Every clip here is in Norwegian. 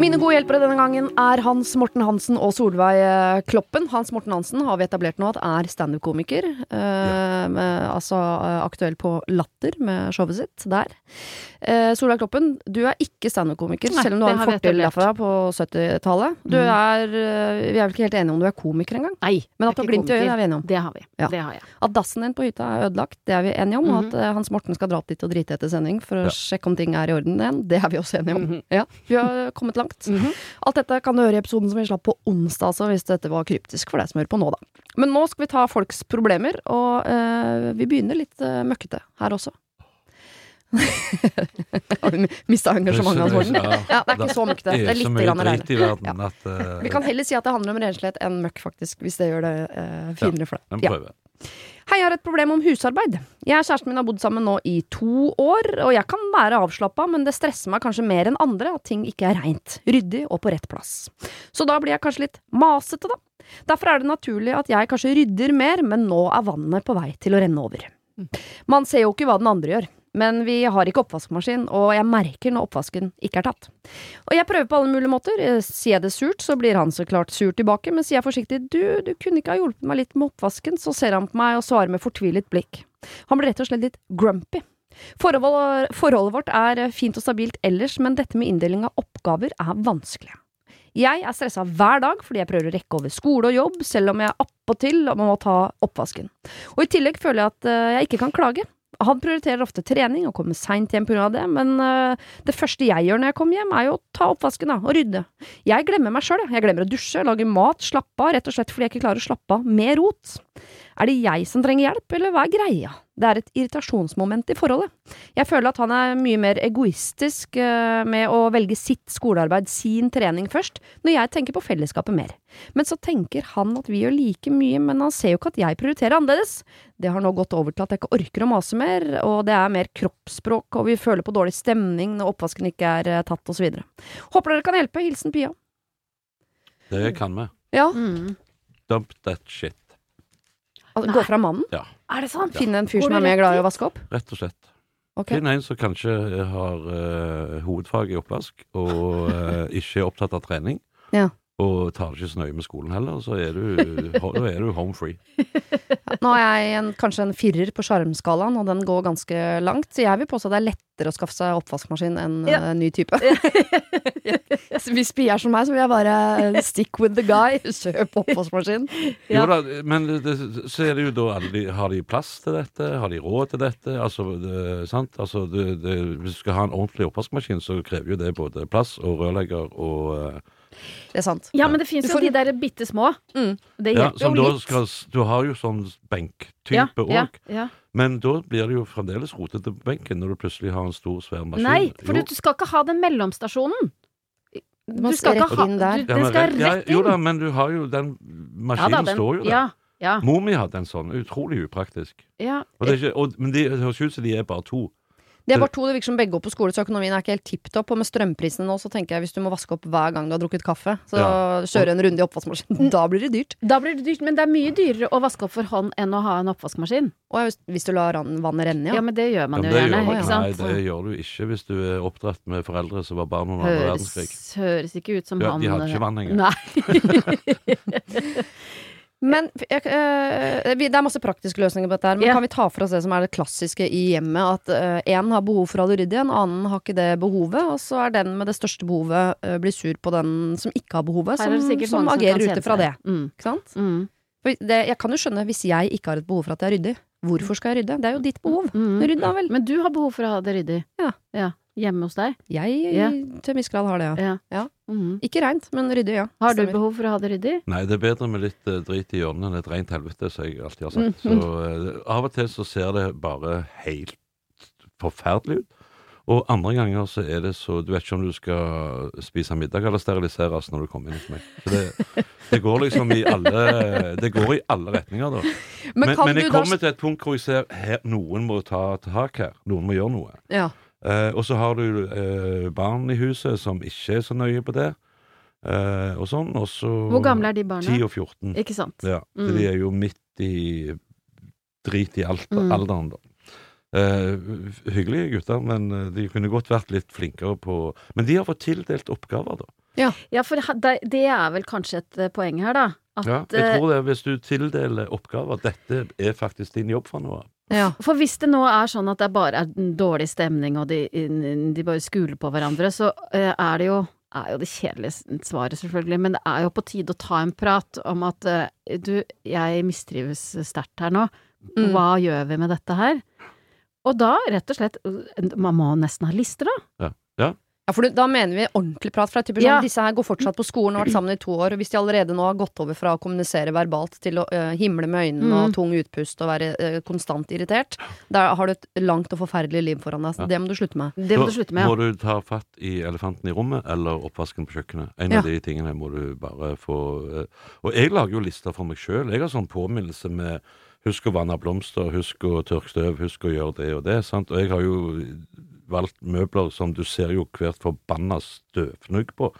Mine gode hjelpere denne gangen er Hans Morten Hansen og Solveig Kloppen. Hans Morten Hansen har vi etablert nå at er standup-komiker. Eh, ja. altså eh, aktuell på Latter med showet sitt der. Eh, Solveig Kloppen, du er ikke standup-komiker, selv om du har en fortid derfra på 70-tallet. Du Mhm. er eh, Vi er vel ikke helt enige om du er komiker engang? Nei. Men at du har glimt i øyet, er vi enige om. Det har vi. Ja. Det har jeg. At dassen din på hytta er ødelagt, det er vi enige om. Og Mhm. at eh, Hans Morten skal dra opp dit og drite etter sending for å Ja. sjekke om ting er i orden igjen, det er vi også enige om. Mhm. Ja, vi har kommet langt. Mhm. Alt dette kan du høre i episoden som vi slapp på onsdag, altså, hvis dette var kryptisk for deg som hører på nå, da. Men nå skal vi ta folks problemer, og eh, vi begynner litt uh, møkkete her også. Har du mista engasjementet hans, Morten? Ja, det er ikke så møkkete. Det er litt grann drit i verden at eh, Vi kan heller si at det handler om renslighet enn møkk, faktisk, hvis det gjør det eh, finere for deg. Ja. Hei, jeg har et problem om husarbeid. Jeg og kjæresten min har bodd sammen nå i to år, og jeg kan være avslappa, men det stresser meg kanskje mer enn andre at ting ikke er reint, ryddig og på rett plass. Så da blir jeg kanskje litt masete, da. Derfor er det naturlig at jeg kanskje rydder mer, men nå er vannet på vei til å renne over. Man ser jo ikke hva den andre gjør, men vi har ikke oppvaskmaskin, og jeg merker når oppvasken ikke er tatt. Og jeg prøver på alle mulige måter. Eh, Sier jeg det surt, så blir han så klart sur tilbake, men sier jeg forsiktig du, du kunne ikke ha hjulpet meg litt med oppvasken, så ser han på meg og svarer med fortvilet blikk. Han blir rett og slett litt grumpy. Forholdet, forholdet vårt er eh, fint og stabilt ellers, men dette med inndeling av oppgaver er vanskelig. Jeg er stressa hver dag fordi jeg prøver å rekke over skole og jobb, selv om jeg appåtil må ta oppvasken. Og i tillegg føler jeg at eh, jeg ikke kan klage. Han prioriterer ofte trening og kommer seint hjem pga. det, men eh, det første jeg gjør når jeg kommer hjem, er jo å ta oppvasken da, og rydde. Jeg glemmer meg sjøl, jeg. Glemmer å dusje, lage mat, slappe av, rett og slett fordi jeg ikke klarer å slappe av med rot. Er det jeg som trenger hjelp, eller hva er greia? Det er et irritasjonsmoment i forholdet. Jeg føler at han er mye mer egoistisk eh, med å velge sitt skolearbeid, sin trening først, når jeg tenker på fellesskapet mer. Men så tenker han at vi gjør like mye, men han ser jo ikke at jeg prioriterer annerledes. Det har nå gått over til at jeg ikke orker å mase mer, og det er mer kroppsspråk, og vi føler på dårlig stemning når oppvasken ikke er eh, tatt, videre. Håper dere kan hjelpe. Hilsen Pia. Det kan vi. Ja, Mm. Dump that shit. altså, gå fra mannen. Er det sant? Finne en fyr som er mer glad i å vaske opp. Rett og slett. Okay. Finn en som kanskje har uh, hovedfag i oppvask, og uh, ikke er opptatt av trening. Ja. Og tar det ikke så nøye med skolen heller, så er du, da er du home free. Nå er jeg en, kanskje en firer på sjarmskalaen, og den går ganske langt. Så jeg vil påstå at det er lettere å skaffe seg oppvaskmaskin enn Ja. en ny type. Hvis Pia er som meg, så vil jeg bare eh, stick with the guy. Kjøp oppvaskmaskin. Ja. Jo da, men det, så er det jo da de, Har de plass til dette? Har de råd til dette? Altså, det, sant? Altså, det, det, hvis du skal ha en ordentlig oppvaskmaskin, så krever jo det både plass og rørlegger og eh, Det er sant. Ja, men det fins jo får- de der bitte små. Mm. Det ja, hjelper som jo da litt. skal, Du har jo sånn benktype ja, òg. ja, ja. Men da blir det jo fremdeles rotete på benken når du plutselig har en stor, svær maskin. Nei, for du, du skal ikke ha den mellomstasjonen. Du skal ikke ha der. Du, den skal rett- ja, inn. Jo da, men du har jo den Ja Maskinen da, den- står jo der. Ja, ja, Mor mi hadde en sånn. Utrolig upraktisk. ja. Og det er ikke, og, men det høres ut som de er bare to. Det er bare to, det virker som begge går på skole, så økonomien er ikke helt tipp topp. Og med strømprisene nå, så tenker jeg hvis du må vaske opp hver gang du har drukket kaffe, så Ja. kjøre en runde i oppvaskmaskinen, da blir det dyrt. Da blir det dyrt, men det er mye dyrere å vaske opp for hånd enn å ha en oppvaskmaskin. Og hvis, hvis du lar vannet renne, Ja, ja. men det gjør man Ja, jo gjerne, gjør, ikke nei, det gjør du ikke hvis du er oppdratt med foreldre som var barn under andre verdenskrig. høres ikke ut som Ja, han de hadde ikke vann engang. Nei. Men jeg, eh, det er masse praktiske løsninger på dette her. Men Ja. kan vi ta for oss det som er det klassiske i hjemmet? At én har behov for å ha det ryddig, en annen har ikke det behovet. Og så er den med det største behovet øh, blir sur på den som ikke har behovet, som, som agerer kan ut ifra det. Mm, Ikke sant? mm, det, jeg kan jo skjønne hvis jeg ikke har et behov for at jeg er ryddig. Hvorfor skal jeg rydde? Det er jo ditt behov. mm. Rydd da vel. Men du har behov for å ha det ryddig? Ja. Hjemme hos deg? Jeg Ja. til en viss grad har det, ja. Ja. Ja. Mm. Ikke reint, men ryddig, ja. Har du Stemmer. behov for å ha det ryddig? Nei, det er bedre med litt uh, drit i hjørnet enn et rent helvete, som jeg alltid har sagt. Mm. Så uh, av og til så ser det bare helt forferdelig ut. Og andre ganger så er det så Du vet ikke om du skal spise middag eller steriliseres når du kommer inn hos meg. Så det, det går liksom i alle Det går i alle retninger, da. Men Men, kan men jeg du da kommer til et punkt hvor jeg ser her, noen må ta tak her. Noen må gjøre noe. Ja. Eh, og så har du eh, barn i huset som ikke er så nøye på det. Eh, og sånn. Og så Hvor gamle er de barna? 10 og 14. Ikke sant? Ja, så Mm. de er jo midt i drit i alt, Mm. alderen, da. Eh, hyggelige gutter, men eh, de kunne godt vært litt flinkere på Men de har fått tildelt oppgaver, da. Ja, for det det er vel kanskje et eh, poeng her, da. At, Ja, jeg tror det, Hvis du tildeler oppgaver Dette er faktisk din jobb fra nå av. Ja. For hvis det nå er sånn at det bare er en dårlig stemning, og de, de bare skuler på hverandre, så eh, er det jo er jo det kjedelige svaret, selvfølgelig, men det er jo på tide å ta en prat om at eh, du, jeg mistrives sterkt her nå, Mm. hva gjør vi med dette her? Og da, rett og slett, man må nesten ha lister, da. Ja, for da mener vi ordentlig prat. fra er Ja. sånn, Disse her går fortsatt på skolen og har vært sammen i to år. Og hvis de allerede nå har gått over fra å kommunisere verbalt til å øh, himle med øynene Mm. og tung utpust og være øh, konstant irritert, da har du et langt og forferdelig liv foran deg. Så Ja. det må du slutte med. Det må du slutte med. Må du ta fatt i elefanten i rommet eller oppvasken på kjøkkenet. En Ja. av de tingene må du bare få eh, Og jeg lager jo lister for meg sjøl. Jeg har sånn påminnelse med Husk å vanne blomster, husk å tørke støv, husk å gjøre det og det. sant? Og jeg har jo valgt møbler som du ser jo hvert forbanna støvnugg på.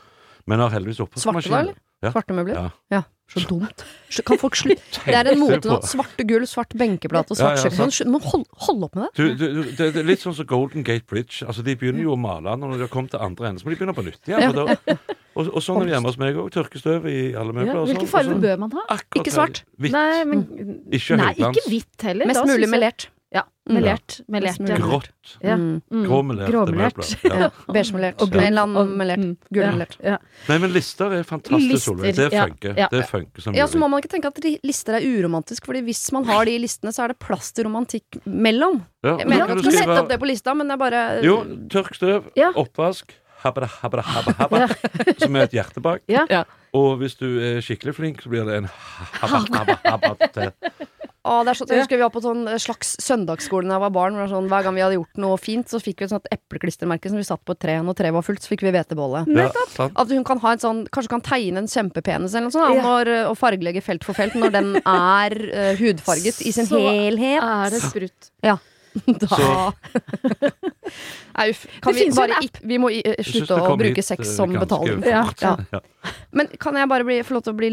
Men har heldigvis Svarte da, oppvaskmaskin. eller? Ja. Svarte møbler? Ja. Ja. Så dumt. Så Kan folk slutte? Det er en mote det nå. Svarte gulv, svart benkeplate og svart Ja, ja, må hold, hold opp med det. Du, du, du, det, det er litt sånn som Golden Gate Bridge. Altså, De begynner jo å male når de har kommet til andre enden. Så må de begynne på nytt igjen. Ja, ja. Og, og sånn er det hjemme hos meg òg. Tørkestøv i alle møbler. Hvilken sånn, farge bør man ha? Akkurat Ikke svart. Hvitt. Nei, men Ikke Nei, ikke hvitt heller. Mest Da mulig melert. Ja, Mm. melert. Melert, ja. Grått. Ja. Mm. Mm. Gråmelerte Gråmelert. møbler. Ja. Beigemelert. Og En eller melert. mm. Gulmelert. Ja, ja. Nei, men lister er fantastisk, Lister, Solveig. Det funker. ja. Det funker som Ja, så må man ikke tenke at li- lister er uromantisk, Fordi hvis man har de listene, så er det plass til romantikk mellom. Ja, men, men, kan du skrive- sette opp det på lista, men det er bare Jo, tørk støv, Ja. oppvask, habra, habra, habra, habba, som er et hjerte bak. Ja. Ja. Og hvis du er skikkelig flink, så blir det en habra, habra, habra til. Å, det er så, jeg husker vi var på sånn slags søndagsskole da jeg var barn. Var sånn, hver gang vi hadde gjort noe fint, så fikk vi et sånt epleklistremerke som vi satt på et tre. Når treet var fullt, så fikk vi hvetebolle. Ja. At hun kan ha en sånn Kanskje kan tegne en kjempepenis eller noe sånt, Ja. når, og fargelegge felt for felt når den er uh, hudfarget i sin Så helhet. Er det sprutt? Da Så- Nei, uff. Kan Det vi bare en ikke Vi må i- slutte å bruke hit, sex eh, som betaling. Ja. Ja. Ja. Men kan jeg bare bli, få lov til å bli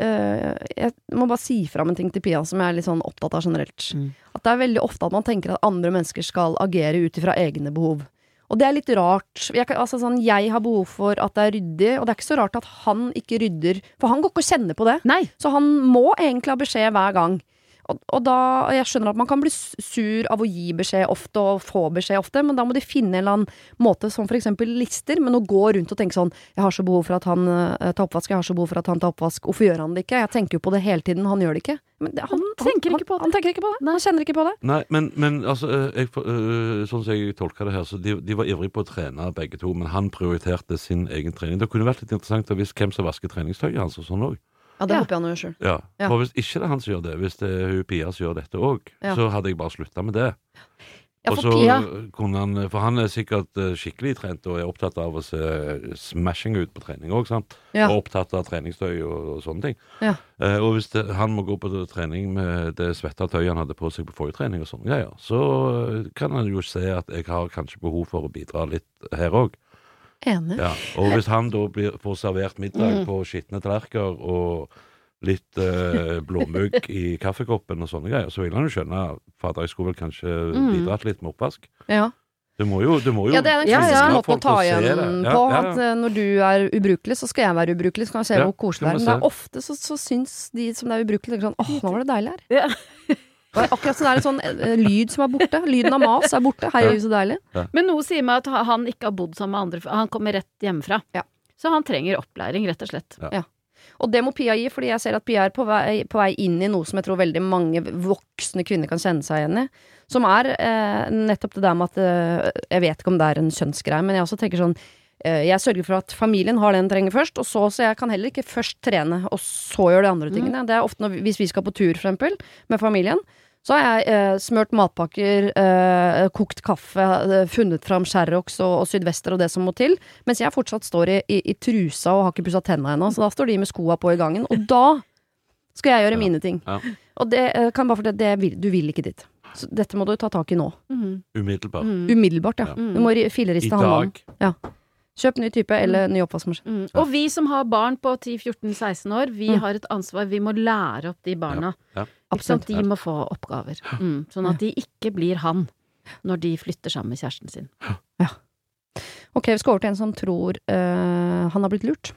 uh, Jeg må bare si fram en ting til Pia som jeg er litt sånn opptatt av generelt. Mm. At det er veldig ofte at man tenker at andre mennesker skal agere ut ifra egne behov. Og det er litt rart. Jeg, kan- altså sånn, jeg har behov for at det er ryddig, og det er ikke så rart at han ikke rydder. For han går ikke og kjenner på det. Nei. Så han må egentlig ha beskjed hver gang. Og, og da, Jeg skjønner at man kan bli sur av å gi beskjed ofte og få beskjed ofte, men da må de finne en eller annen måte, som for eksempel lister, men å gå rundt og tenke sånn Jeg har så behov for at han uh, tar oppvask, jeg har så behov for at han tar oppvask. Hvorfor gjør han det ikke? Jeg tenker jo på det hele tiden, han gjør det ikke. Men det, Han tenker ikke på det. Han tenker ikke på det. Han kjenner ikke på det. Nei, men, men altså, eh, jeg, eh, sånn som jeg tolker det her, så de, de var ivrige på å trene begge to, men han prioriterte sin egen trening. Det kunne vært litt interessant å visst hvem som vasker treningstøyet hans og sånn òg. Ja, det Ja. håper jeg han gjør sjøl. Ja. Ja. For hvis ikke det er han som gjør det, hvis det er hun Pia som gjør dette òg, Ja. så hadde jeg bare slutta med det. Ja, for Pia kunne han For han er sikkert eh, skikkelig trent og er opptatt av å se smashing ut på trening òg. Ja. Og opptatt av treningstøy og, og sånne ting. Ja. Eh, og hvis det, han må gå på trening med det svetta tøyet han hadde på seg på forrige trening, og sånne greier, så eh, kan han jo se at jeg har kanskje behov for å bidra litt her òg. Enig. Ja. Og hvis han da blir, får servert middag på skitne tallerkener og litt eh, blåmugg i kaffekoppen og sånne greier, så vil han jo skjønne Fader, jeg skulle vel kanskje Mm. bidratt litt med oppvask. Ja. Du må jo, du må jo Ja, det er den Ja, ja. måten å ta igjen. Ja, på. ja, ja. At eh, når du er ubrukelig, så skal jeg være ubrukelig. Så kan vi se Ja, hvor koselig det er. Men det er ofte så, så syns de som er ubrukelige, sånn åh, nå var det deilig her. Ja. Det er akkurat sånn det er en sånn eh, lyd som er borte. Lyden av mas er borte. Herregud, så deilig. Men noe sier meg at han ikke har bodd sammen med andre, for han kommer rett hjemmefra. Ja. Så han trenger opplæring, rett og slett. Og det må Pia gi, fordi jeg ser at Pia er på vei, på vei inn i noe som jeg tror veldig mange voksne kvinner kan kjenne seg igjen i. Som er eh, nettopp det der med at eh, Jeg vet ikke om det er en kjønnsgreie, men jeg også tenker sånn eh, Jeg sørger for at familien har det den trenger først, og så, så jeg kan heller ikke først trene, og så gjøre de andre tingene. Det er ofte når, hvis vi skal på tur, for eksempel, med familien. Så har jeg eh, smørt matpakker, eh, kokt kaffe, eh, funnet fram Sherrox og, og Sydvester og det som må til. Mens jeg fortsatt står i, i, i trusa og har ikke pussa tenna ennå. Så da står de med skoa på i gangen. Og da skal jeg gjøre Ja. mine ting. Ja. Og det eh, kan bare fortelle det du vil ikke dit. Så dette må du ta tak i nå. Mhm. umiddelbart. Mm. Umiddelbart, ja. Ja. Du må ri- I dag. halvannen. Kjøp ny type eller ny oppvaskmaskin. Mm. Og vi som har barn på 10-14-16 år, vi Mm. har et ansvar. Vi må lære opp de barna. Ja, ja. Absolutt. De må få oppgaver. Mm. Sånn at de ikke blir han når de flytter sammen med kjæresten sin. Ok, vi skal over til en som tror uh, han har blitt lurt.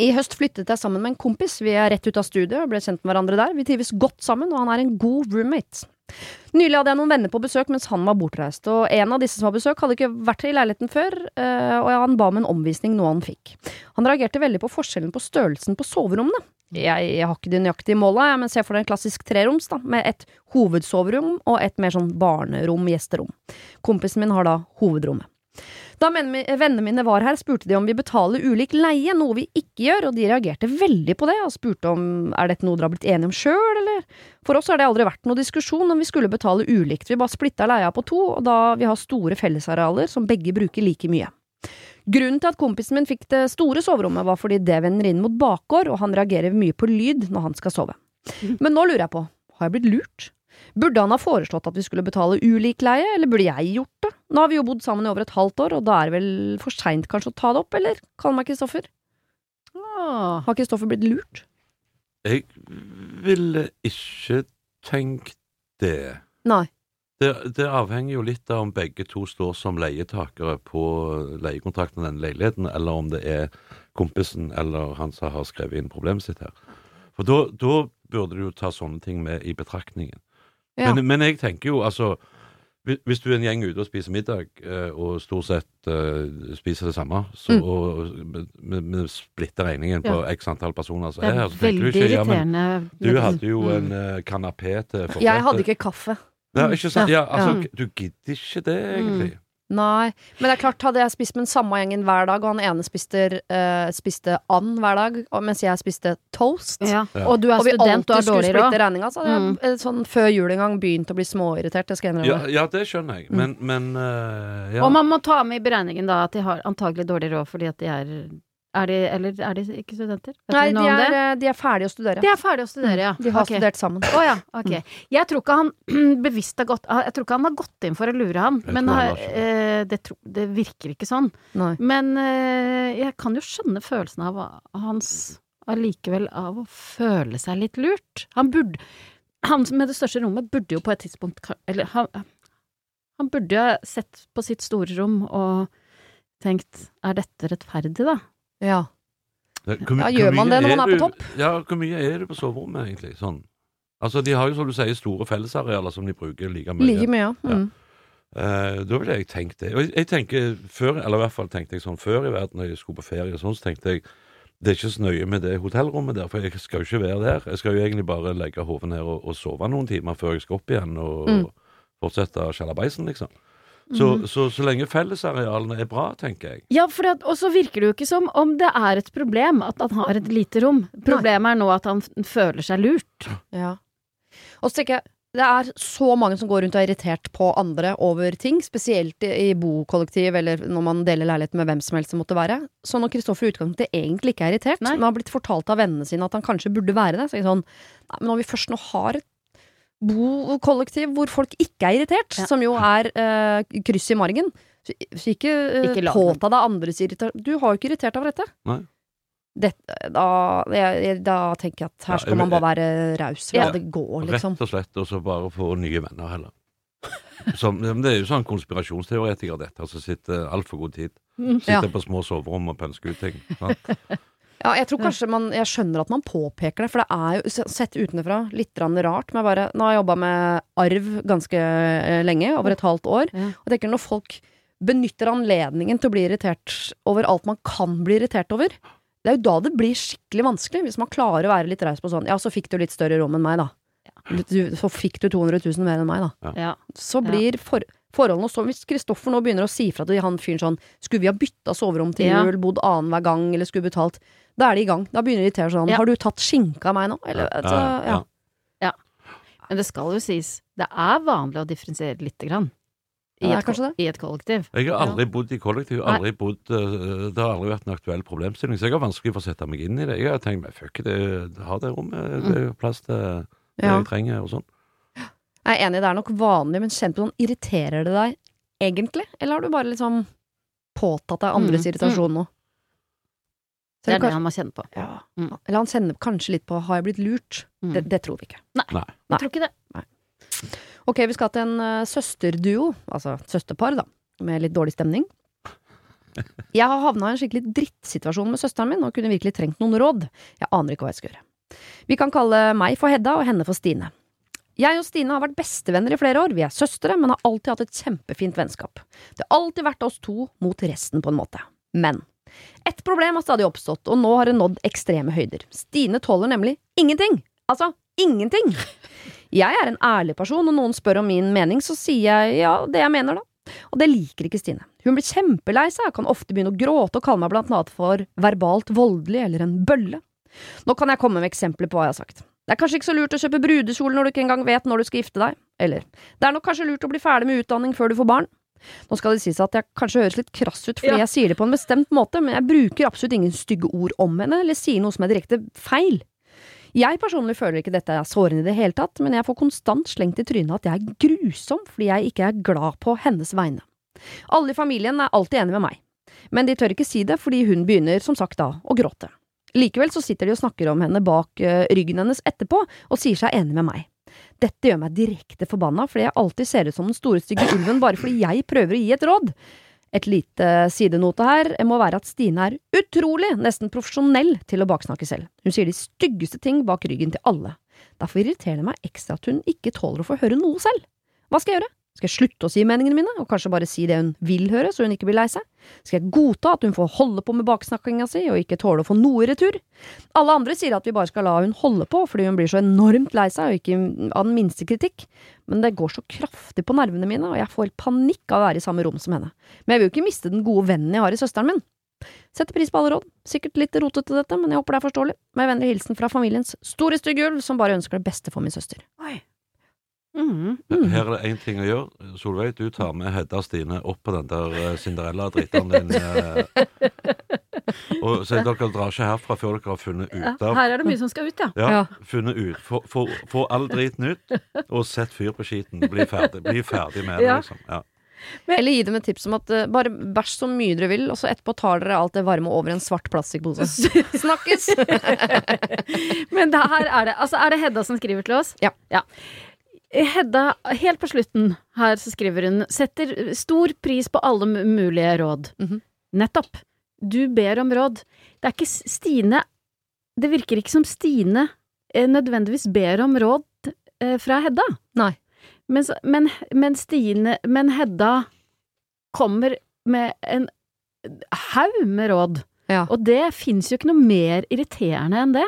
I høst flyttet jeg sammen med en kompis. Vi er rett ut av studiet og ble kjent med hverandre der. Vi trives godt sammen, og han er en god roommate. Nylig hadde jeg noen venner på besøk mens han var bortreist, og en av disse som var besøk, hadde ikke vært i leiligheten før, eh, og han ba om en omvisning, noe han fikk. Han reagerte veldig på forskjellen på størrelsen på soverommene. Jeg, jeg har ikke de nøyaktige måla, jeg, men se for deg en klassisk treroms, da, med et hovedsoverom og et mer sånn barnerom-gjesterom. Kompisen min har da hovedrommet. Da vennene mine var her, spurte de om vi betaler ulik leie, noe vi ikke gjør, og de reagerte veldig på det, og spurte om er dette noe dere har blitt enige om sjøl, eller? For oss har det aldri vært noe diskusjon om vi skulle betale ulikt, vi bare splitta leia på to, og da vi har store fellesarealer som begge bruker like mye. Grunnen til at kompisen min fikk det store soverommet, var fordi det vender inn mot bakgård, og han reagerer mye på lyd når han skal sove. Men nå lurer jeg på, har jeg blitt lurt? Burde han ha foreslått at vi skulle betale ulik leie, eller burde jeg gjort det? Nå har vi jo bodd sammen i over et halvt år, og da er det vel for seint kanskje å ta det opp, eller? Kall meg Kristoffer. Åh. Har Kristoffer blitt lurt? Jeg ville ikke tenkt det. Nei. det. Det avhenger jo litt av om begge to står som leietakere på leiekontrakten i denne leiligheten, eller om det er kompisen eller han som har skrevet inn problemet sitt her. For da, da burde du jo ta sånne ting med i betraktningen. Ja. Men, men jeg tenker jo, altså hvis- du er en gjeng ute og spiser middag, eh, og stort sett uh, spiser det samme, så, Mm. og vi- splitter regningen på x antall personer som Det er her, er så tenker du ikke ja, men du hadde jo Mm. en uh, kanapé til forrett. Jeg hadde ikke kaffe. Ja, ikke sant? Ja, altså, Ja. du gidder ikke det, egentlig. Nei, men det er klart, hadde jeg spist med den samme gjengen hver dag, og han ene spiste, uh, spiste and hver dag, og mens jeg spiste toast, Ja. Ja. Og du er og student, du har dårlig råd. regninga, så hadde jeg Mm. eh, sånn før jul en gang begynt å bli småirritert, det skal jeg Ja, innrømme. ja, det skjønner jeg, men, men uh, ja. Og man må ta med i beregningen da at de har antagelig dårlig råd fordi at de er Er de, eller er de ikke studenter? Vet Nei, de er, eh, de er ferdige å studere. De er ferdige å studere, ja. De har okay. studert sammen. Oh, ja, okay. Jeg tror ikke han bevisst har gått Jeg tror ikke han har gått inn for å lure ham, men har- har eh, det, tro, det virker ikke sånn. Nei. Men eh, jeg kan jo skjønne følelsen av hans allikevel av å føle seg litt lurt. Han burde Han med det største rommet burde jo på et tidspunkt Eller han, han burde jo ha sett på sitt store rom og tenkt er dette rettferdig, da? Ja. Hvor Ja, gjør man det når man er på topp? Ja, hvor mye er du på soverommet, egentlig? Sånn. Altså, de har jo, som du sier, store fellesarealer som de bruker like mye. Like mye, ja. Mm. Uh, da ville jeg tenkt det. Og jeg, jeg tenker før, eller i hvert fall tenkte jeg sånn før i verden, når jeg skulle på ferie og sånn, så tenkte jeg det er ikke så nøye med det hotellrommet der, for jeg skal jo ikke være der. Jeg skal jo egentlig bare legge hodet ned og, og sove noen timer før jeg skal opp igjen og, Mm. fortsette sjalabaisen, liksom. Så, så, så lenge fellesarealene er bra, tenker jeg. Ja, for og så virker det jo ikke som om det er et problem at han har et lite rom. Problemet er nå at han føler seg lurt. Ja. Og så tenker jeg, det er så mange som går rundt og er irritert på andre over ting, spesielt i, i bokollektiv eller når man deler leilighet med hvem som helst det måtte være. Så når Kristoffer i utgangspunktet egentlig ikke er irritert, Nei. men har blitt fortalt av vennene sine at han kanskje burde være det, så er jeg sånn Nei, men når vi først nå har et bokollektiv hvor folk ikke er irritert, Ja. som jo er uh, kryss i margen, så, så ikke, uh, Ikke påta deg andres irritasjon. Du har jo ikke irritert over dette. Nei. Det, da, jeg, jeg, da tenker jeg at her Ja, skal man bare være raus. La Ja. det gå, liksom. Rett og slett, og så bare få nye venner heller. Som, det er jo sånn konspirasjonsteoretiker, dette, som sitter altfor god tid. Sitter Ja. på små soverom og pønsker ut ting. sant? Ja, jeg tror kanskje man Jeg skjønner at man påpeker det, for det er jo sett utenfra litt rart. Men bare, nå har jeg jobba med arv ganske eh, lenge, over et halvt år. Ja. Og jeg tenker når folk benytter anledningen til å bli irritert over alt man kan bli irritert over, det er jo da det blir skikkelig vanskelig. Hvis man klarer å være litt raus på sånn Ja, så fikk du litt større rom enn meg, da. Du, så fikk du 200 000 mer enn meg, da. Ja. Så blir for, forholdene så Hvis Kristoffer nå begynner å si fra til han fyren sånn Skulle vi ha bytta soverom til Ja. jul, bodd annenhver gang, eller skulle betalt Da er de i gang. Da begynner de å irritere sånn Ja. Har du tatt skinka av meg nå? Eller, altså, ja. Men det skal jo sies, det er vanlig å differensiere lite grann. I, Ja, et, I et kollektiv. Jeg har aldri bodd i kollektiv. Aldri bodd, eh, det har aldri vært en aktuell problemstilling, så jeg har vanskelig for å sette meg inn i det. Jeg har tenkt meg, fuck it, det, ha det rommet, det er jo plass til det Ja. jeg trenger og sånn. Jeg er enig, det er nok vanlig, men kjent på sånn Irriterer det deg egentlig? Eller har du bare liksom påtatt deg andres Mm, irritasjon nå. Så Det er det kanskje- han må kjenne på. ja. Mm. Eller han kjenner kanskje litt på 'har jeg blitt lurt'? Mm. Det, det tror vi ikke. Nei. Jeg tror ikke det. Ok, vi skal til en uh, søsterduo, altså søsterpar, da, med litt dårlig stemning. Jeg har havna i en skikkelig drittsituasjon med søsteren min og kunne virkelig trengt noen råd. Jeg aner ikke hva jeg skal gjøre. Vi kan kalle meg for Hedda og henne for Stine. Jeg og Stine har vært bestevenner i flere år, vi er søstre, men har alltid hatt et kjempefint vennskap. Det har alltid vært oss to mot resten, på en måte. Men ett problem har stadig oppstått, og nå har det nådd ekstreme høyder. Stine tåler nemlig ingenting. Altså ingenting. Jeg er en ærlig person, og noen spør om min mening, så sier jeg ja, det jeg mener, da. Og det liker ikke Stine. Hun blir kjempelei seg kan ofte begynne å gråte og kalle meg blant annet for verbalt voldelig eller en bølle. Nå kan jeg komme med eksempler på hva jeg har sagt. Det er kanskje ikke så lurt å kjøpe brudekjole når du ikke engang vet når du skal gifte deg. Eller det er nok kanskje lurt å bli ferdig med utdanning før du får barn. Nå skal det sies at jeg kanskje høres litt krass ut fordi Ja. jeg sier det på en bestemt måte, men jeg bruker absolutt ingen stygge ord om henne eller sier noe som er direkte feil. Jeg personlig føler ikke dette er sårende i det hele tatt, men jeg får konstant slengt i trynet at jeg er grusom fordi jeg ikke er glad på hennes vegne. Alle i familien er alltid enige med meg, men de tør ikke si det fordi hun begynner som sagt da å gråte. Likevel så sitter de og snakker om henne bak eh, ryggen hennes etterpå og sier seg enig med meg. Dette gjør meg direkte forbanna fordi jeg alltid ser ut som den store stygge ulven bare fordi jeg prøver å gi et råd. Et lite sidenote her må være at Stine er utrolig, nesten profesjonell til å baksnakke selv. Hun sier de styggeste ting bak ryggen til alle. Derfor irriterer det meg ekstra at hun ikke tåler å få høre noe selv. Hva skal jeg gjøre? Skal jeg slutte å si meningene mine, og kanskje bare si det hun vil høre, så hun ikke blir lei seg? Skal jeg godta at hun får holde på med baksnakkinga si, og ikke tåle å få noe i retur? Alle andre sier at vi bare skal la hun holde på, fordi hun blir så enormt lei seg, og ikke av den minste kritikk. Men det går så kraftig på nervene mine, og jeg får panikk av å være i samme rom som henne. Men jeg vil jo ikke miste den gode vennen jeg har i søsteren min. Setter pris på alle råd. Sikkert litt rotete dette, men jeg håper det er forståelig. Med vennlig hilsen fra familiens store stygge ulv, som bare ønsker det beste for min søster. Mm. Mm. Her er det én ting å gjøre. Solveig, du tar med Hedda og Stine opp på den der eh, Cinderella-dritteren din. eh, og så dere drar ikke herfra før dere har funnet ut av her er det mye som skal ut, ja. Ja, funnet ut. Få, få, få all driten ut, og sett fyr på skiten. Bli ferdig, bli ferdig med det, Ja. liksom. Ja. Eller gi dem et tips om at uh, bare bæsj så mye dere vil, og så etterpå tar dere alt det varme over en svart plastikkpose. Snakkes! Men det her er det Altså, er det Hedda som skriver til oss? Ja. Ja. Hedda, helt på slutten her så skriver hun setter stor pris på alle mulige råd. Mhm. Nettopp. Du ber om råd. Det er ikke Stine Det virker ikke som Stine eh, nødvendigvis ber om råd eh, fra Hedda. Nei. Men, men, men Stine Men Hedda kommer med en haug med råd. Ja. Og det fins jo ikke noe mer irriterende enn det.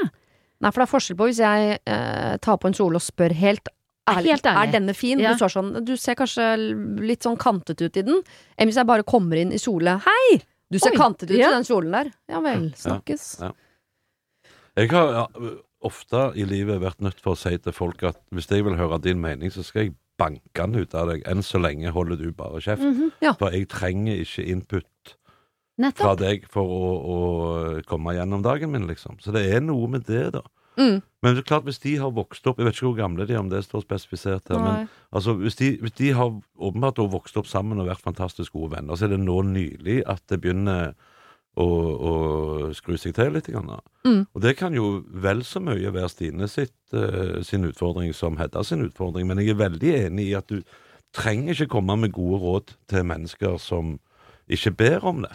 Nei, for det er forskjell på hvis jeg eh, tar på en kjole og spør helt ærlig. er denne fin? Ja. Du, sånn, du ser kanskje litt sånn kantet ut i den. Enn hvis jeg bare kommer inn i kjole Hei! Du ser Oi, kantet ut ja. i den kjolen der. Ja vel, snakkes. Ja. Jeg har ja, ofte i livet vært nødt for å si til folk at hvis jeg vil høre din mening, så skal jeg banke den ut av deg. Enn så lenge holder du bare kjeft. Mhm. For jeg trenger ikke input fra Nettopp. deg for å, å komme gjennom dagen min, liksom. Så det er noe med det, da. Mm. Men det er klart, hvis de har vokst opp Jeg vet ikke hvor gamle de er, om det står spesifisert her. Men altså, hvis de, hvis de har åpenbart vokst opp sammen og vært fantastisk gode venner, så er det nå nylig at det begynner å, å skru seg til litt. Grann. Mm. Og det kan jo vel så mye være Stine sitt, uh, sin utfordring som Hedda sin utfordring, men jeg er veldig enig i at du trenger ikke komme med gode råd til mennesker som ikke ber om det.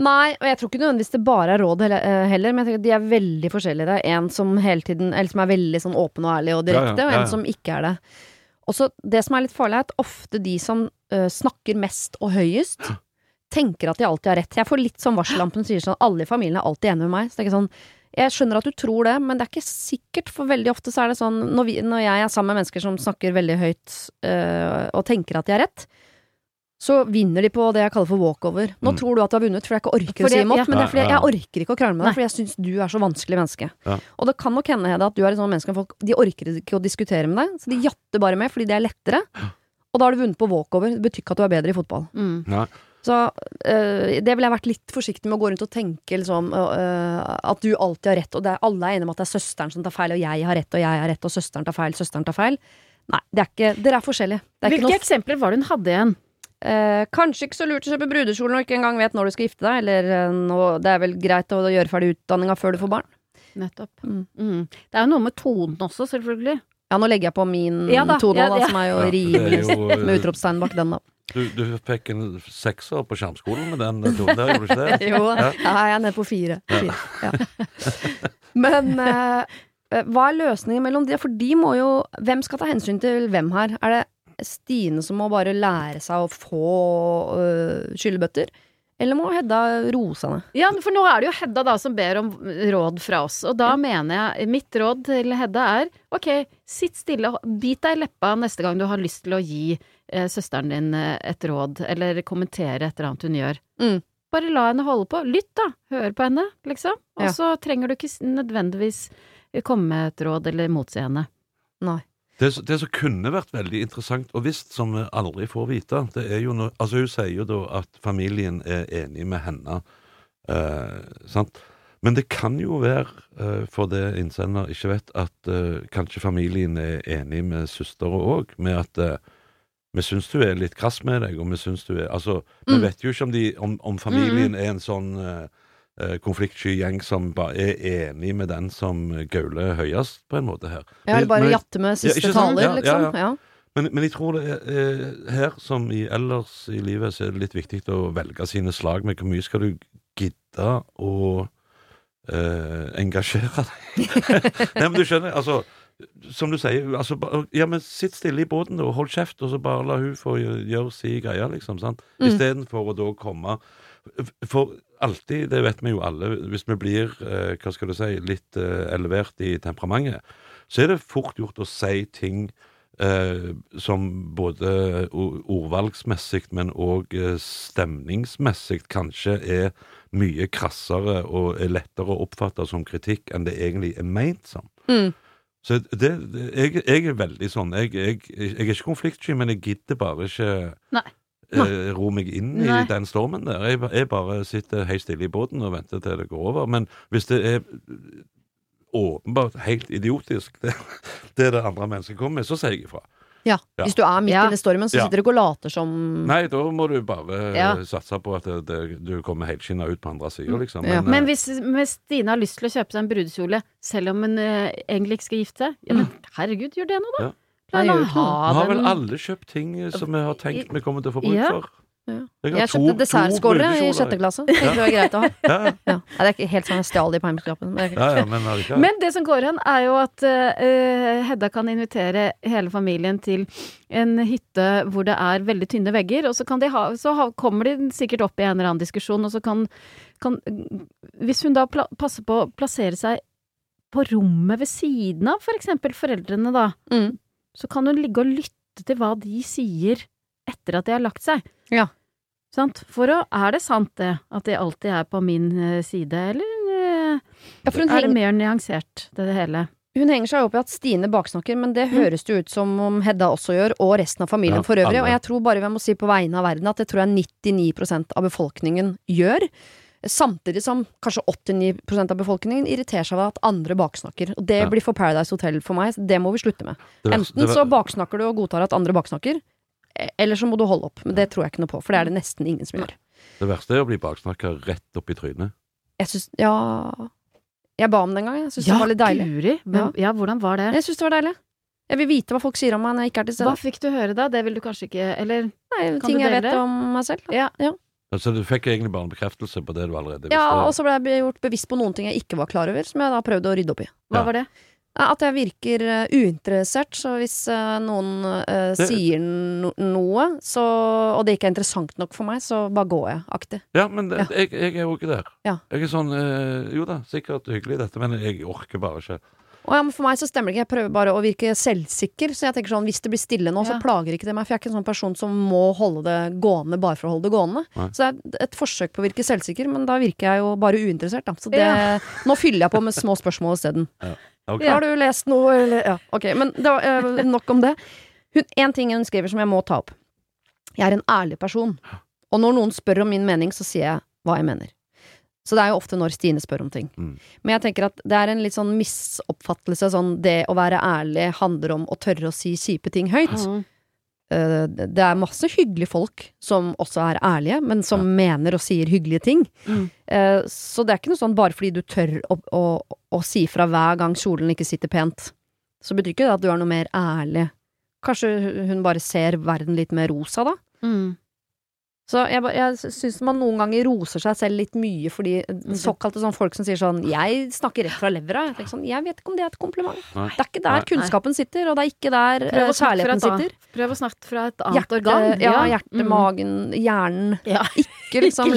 Nei, og jeg tror ikke nødvendigvis det bare er råd heller, eh, men jeg tenker at de er veldig forskjellige. Det er en som hele tiden Eller som er veldig sånn åpen og ærlig og direkte, Ja, ja, ja, og en som ikke er det. Og så det som er litt farlig, er at ofte de som uh, snakker mest og høyest, tenker at de alltid har rett. Jeg får litt sånn varsellampen sier sånn alle i familien er alltid enige med meg. Så det er ikke sånn jeg skjønner at du tror det, men det er ikke sikkert, for veldig ofte så er det sånn når, vi, når jeg er sammen med mennesker som snakker veldig høyt øh, og tenker at de har rett, så vinner de på det jeg kaller for walkover. Nå Mm. tror du at du har vunnet for jeg ikke orker Fordi- å si imot, ja. men det er fordi Ja, ja, jeg orker ikke å krangle med deg, fordi jeg syns du er så vanskelig menneske. Ja. Og det kan nok hende, Hedda, at du er et sånt menneske folk de orker ikke å diskutere med deg, så de jatter bare med fordi det er lettere. Og da har du vunnet på walkover. Det betyr ikke at du er bedre i fotball. Mm. Nei. Så øh, det ville jeg vært litt forsiktig med å gå rundt og tenke liksom, øh, at du alltid har rett, og det er, alle er enige om at det er søsteren som tar feil, og jeg har rett, og jeg har rett, og søsteren tar feil, søsteren tar feil. Nei, det er ikke, dere er forskjellige. Det er ikke Hvilke noe eksempler var det hun hadde igjen? Eh, kanskje ikke så lurt å kjøpe brudekjole når du ikke engang vet når du skal gifte deg, eller eh, nå, det er vel greit å gjøre ferdig utdanninga før du får barn. Nettopp. Mm. Mm. Det er jo noe med tonen også, selvfølgelig. Ja, nå legger jeg på min Ja tone, ja, ja. som er jo Ja, det er rimelig jo, eh, med utropstegn bak den, da. Du, du fikk en sekser på skjermskolen med den tonen der, gjorde du ikke det? Jo, Ja. jeg er nede på fire. fire. Ja. Men eh, eh, hva er løsningen mellom de? For de må jo Hvem skal ta hensyn til hvem her? Er det Stine som må bare lære seg å få øh, skyllebøtter? Eller må Hedda rose henne? Ja, for nå er det jo Hedda da som ber om råd fra oss, og da mener jeg Mitt råd til Hedda er ok, sitt stille, bit deg i leppa neste gang du har lyst til å gi eh, søsteren din eh, et råd, eller kommentere et eller annet hun gjør. Mm. Bare la henne holde på. Lytt, da. Hør på henne, liksom. Og Ja. så trenger du ikke nødvendigvis komme med et råd eller motsi henne. Nei. Det, det som kunne vært veldig interessant, og visst som vi aldri får vite, det er jo noe, Altså, hun sier jo da at familien er enig med henne, eh, sant? Men det kan jo være, eh, for det innsender ikke vet, at eh, kanskje familien er enig med søstera òg, med at eh, vi syns du er litt krass med deg, og vi syns du er Altså, vi Mm. vet jo ikke om, de, om, om familien er en sånn eh, konfliktsky gjeng som bare er enig med den som gauler høyest, på en måte her. Ja, eller bare Men- jatte med siste ja, taler, Ja, liksom. ja. Men, men jeg tror det er, eh, her, som i ellers i livet, så er det litt viktig å velge sine slag med hvor mye skal du gidde å eh, engasjere deg. Nei, men du skjønner, altså Som du sier, altså, ja, men sitt stille i båten og hold kjeft, og så bare la hun få gjøre, si greia, liksom. sant? Mm. Istedenfor å da komme For alltid, det vet vi jo alle, hvis vi blir, eh, hva skal du si, litt eh, elevert i temperamentet, så er det fort gjort å si ting eh, som både ordvalgsmessig, men òg eh, stemningsmessig kanskje er mye krassere og er lettere å oppfatte som kritikk enn det egentlig er meint som. Mm. Så det, det, jeg, jeg er veldig sånn. Jeg, jeg, jeg er ikke konfliktsky, men jeg gidder bare ikke Nei. Eh, ro meg inn i den stormen der. Jeg, jeg bare sitter helt stille i båten og venter til det går over. Men hvis det er åpenbart helt idiotisk, det, det det andre mennesket kommer med, så sier jeg ifra. Ja. Ja. Hvis du er midt Ja. inne i stormen, så sitter du ikke og later som Nei, da må du bare Ja. eh, satse på at det, det, du kommer helskinna ut på andre sida, liksom. Ja. Men, Men eh, hvis, hvis Stine har lyst til å kjøpe seg en brudekjole, selv om hun eh, egentlig ikke skal gifte seg, ja, men herregud, gjør det nå, da. Ja. La gjør vi har vel alle kjøpt ting som vi har tenkt vi kommer til å få bruk Ja. for. Ja. Jeg Jeg kjøpte dessertskåler i sjette klasse. Det var greit å ha. Ja, ja. Ja. Det er ikke helt sånn jeg stjal de på heimskapen. men det ja, ja, men. Men det som går an, er jo at uh, Hedda kan invitere hele familien til en hytte hvor det er veldig tynne vegger, og så, kan de ha, så ha, kommer de sikkert opp i en eller annen diskusjon, og så kan, kan Hvis hun da pla, passer på å plassere seg på rommet ved siden av for eksempel foreldrene, da, Mm. Så kan hun ligge og lytte til hva de sier etter at de har lagt seg. Ja. Sant? For å, er det sant det, at de alltid er på min eh, side, eller eh, Ja, for hun, er det mer nyansert, det, det hele? hun henger seg opp i at Stine baksnakker, men det høres det ut som om Hedda også gjør, og resten av familien Ja, for øvrig. alle. Og jeg tror bare vi må si på vegne av verden at det tror jeg 99% av befolkningen gjør. Samtidig som kanskje 89% av befolkningen irriterer seg over at andre baksnakker. Og det Ja. blir for Paradise Hotel for meg. Det må vi slutte med. Var, Enten var... så baksnakker du og godtar at andre baksnakker, e- eller så må du holde opp. Men det tror jeg ikke noe på, for det er det nesten ingen som gjør. Det verste er å bli baksnakka rett opp i trynet. Jeg syns Ja Jeg ba om det en gang. Jeg syns det var litt deilig. Guri! Men, ja. hvordan var det? Jeg syns det var deilig. Jeg vil vite hva folk sier om meg når jeg ikke er til Hva fikk du høre da? Det vil du kanskje ikke Eller Nei, Kan ting du jeg vet om meg selv. Ja, Ja. Altså, du fikk egentlig bare en bekreftelse på det du allerede visste. Ja, og så ble jeg gjort bevisst på noen ting jeg ikke var klar over, som jeg da prøvde å rydde opp i. Hva Ja. var det? At jeg virker eh, uinteressert, så hvis eh, noen uh, Det- sier no noe, så, og det ikke er interessant nok for meg, så bare går jeg, aktig. Ja, men Ja. Jeg, jeg er jo ikke der. Ja. Jeg er sånn uh, Jo da, sikkert hyggelig dette, men jeg orker bare ikke. Og ja, men For meg så stemmer det ikke, jeg prøver bare å virke selvsikker. Så jeg tenker sånn, hvis det blir stille nå, Ja. så plager ikke det meg. For jeg er ikke en sånn person som må holde det gående bare for å holde det gående. Nei. Så det er et forsøk på å virke selvsikker, men da virker jeg jo bare uinteressert, da. Så det, Ja. nå fyller jeg på med små spørsmål isteden. Ok. Har du lest noe, eller Ja, ok, men det var, eh, nok om det. Én en ting hun skriver som jeg må ta opp. Jeg er en ærlig person, og når noen spør om min mening, så sier jeg hva jeg mener. Så det er jo ofte når Stine spør om ting. Mm. Men jeg tenker at det er en litt sånn misoppfattelse, sånn det å være ærlig handler om å tørre å si kjipe ting høyt. Mm. Uh, det er masse hyggelige folk som også er ærlige, men som mener og sier hyggelige ting. Mm. Uh, så det er ikke noe sånn bare fordi du tør å, å, å si fra hver gang kjolen ikke sitter pent, så betyr ikke det at du er noe mer ærlig. Kanskje hun bare ser verden litt mer rosa, da? Mm. Så jeg, jeg syns man noen ganger roser seg selv litt mye fordi såkalte sånn folk som sier sånn 'jeg snakker rett fra levra'. Jeg sånn, jeg vet ikke om det er et kompliment. Nei. Det er ikke der Nei. kunnskapen sitter, og det er ikke der eh, fra kjærligheten sitter. Prøv å snakke fra et annet Hjerte, organ. ja, hjerte, Mm. magen, hjernen. Ja. Ikke liksom Ikke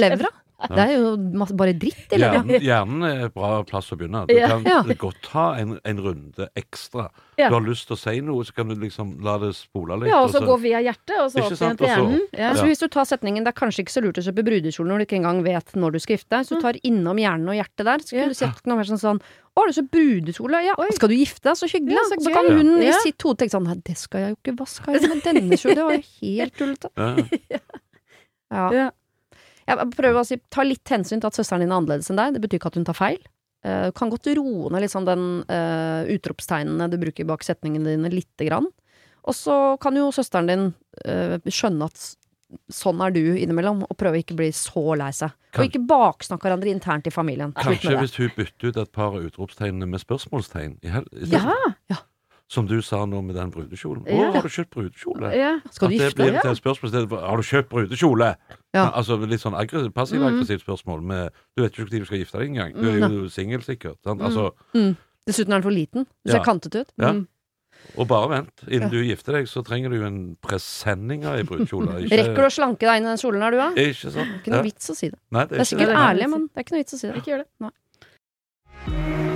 Det er jo masse, bare dritt eller? Hjernen, hjernen er et bra plass å begynne. Du Ja. kan Ja. godt ta en, en runde ekstra. Ja. Du har lyst til å si noe, så kan du liksom la det spole litt. Ja, og så og gå via hjertet, og så opp igjen til så- hjernen. Ja. Altså, hvis du tar setningen 'det er kanskje ikke så lurt å kjøpe brudekjole når du ikke engang vet når du skal gifte deg', så du tar innom hjernen og hjertet der, så kunne Ja. du sette noe mer sånn sånn 'Å, har du så brudekjole?' Ja, Oi. skal du gifte deg? Så hyggelig. Ja, så så kan hun i sitt hode tenke sånn 'nei, det skal jeg jo ikke, hva skal jeg med denne kjolen?' Det var jo helt tullete. Ja. Ja. Ja. Jeg prøver å si ta litt hensyn til at søsteren din er annerledes enn deg. Det betyr ikke at hun tar feil. Eh, Du kan godt roe ned liksom den uh, utropstegnene du bruker bak setningene dine, lite grann. Og så kan jo søsteren din uh, skjønne at sånn er du innimellom, og prøve å ikke bli så lei seg. Kan- Og ikke baksnakke hverandre internt i familien. Kanskje hvis hun bytter ut et par av utropstegnene med spørsmålstegn i hel i Ja. stedet. Som du sa nå med den brudekjolen. Å, har du kjøpt brudekjole? ja. Skal du gifte deg? et spørsmål stedet Har du kjøpt brudekjole? Ja. Altså litt sånn aggressiv- passiv-aggressivt spørsmål med Du vet ikke når du skal gifte deg engang. Du er jo singel, sikkert. Sant? Altså, Mm. Dessuten er den for liten. Du ser Ja. kantet ut. ja. Mm. Og bare vent. Innen du gifter deg, så trenger du jo en presenning av ei brudekjole. Ikke, Rekker du å slanke deg inn i den kjolen her, du, da? Ikke sant? Ikke noe Ja. vits å si det. Nei, det Det er er ikke sikkert det. det. ærlig, men det er ikke noe vits å si det. Ikke gjør det.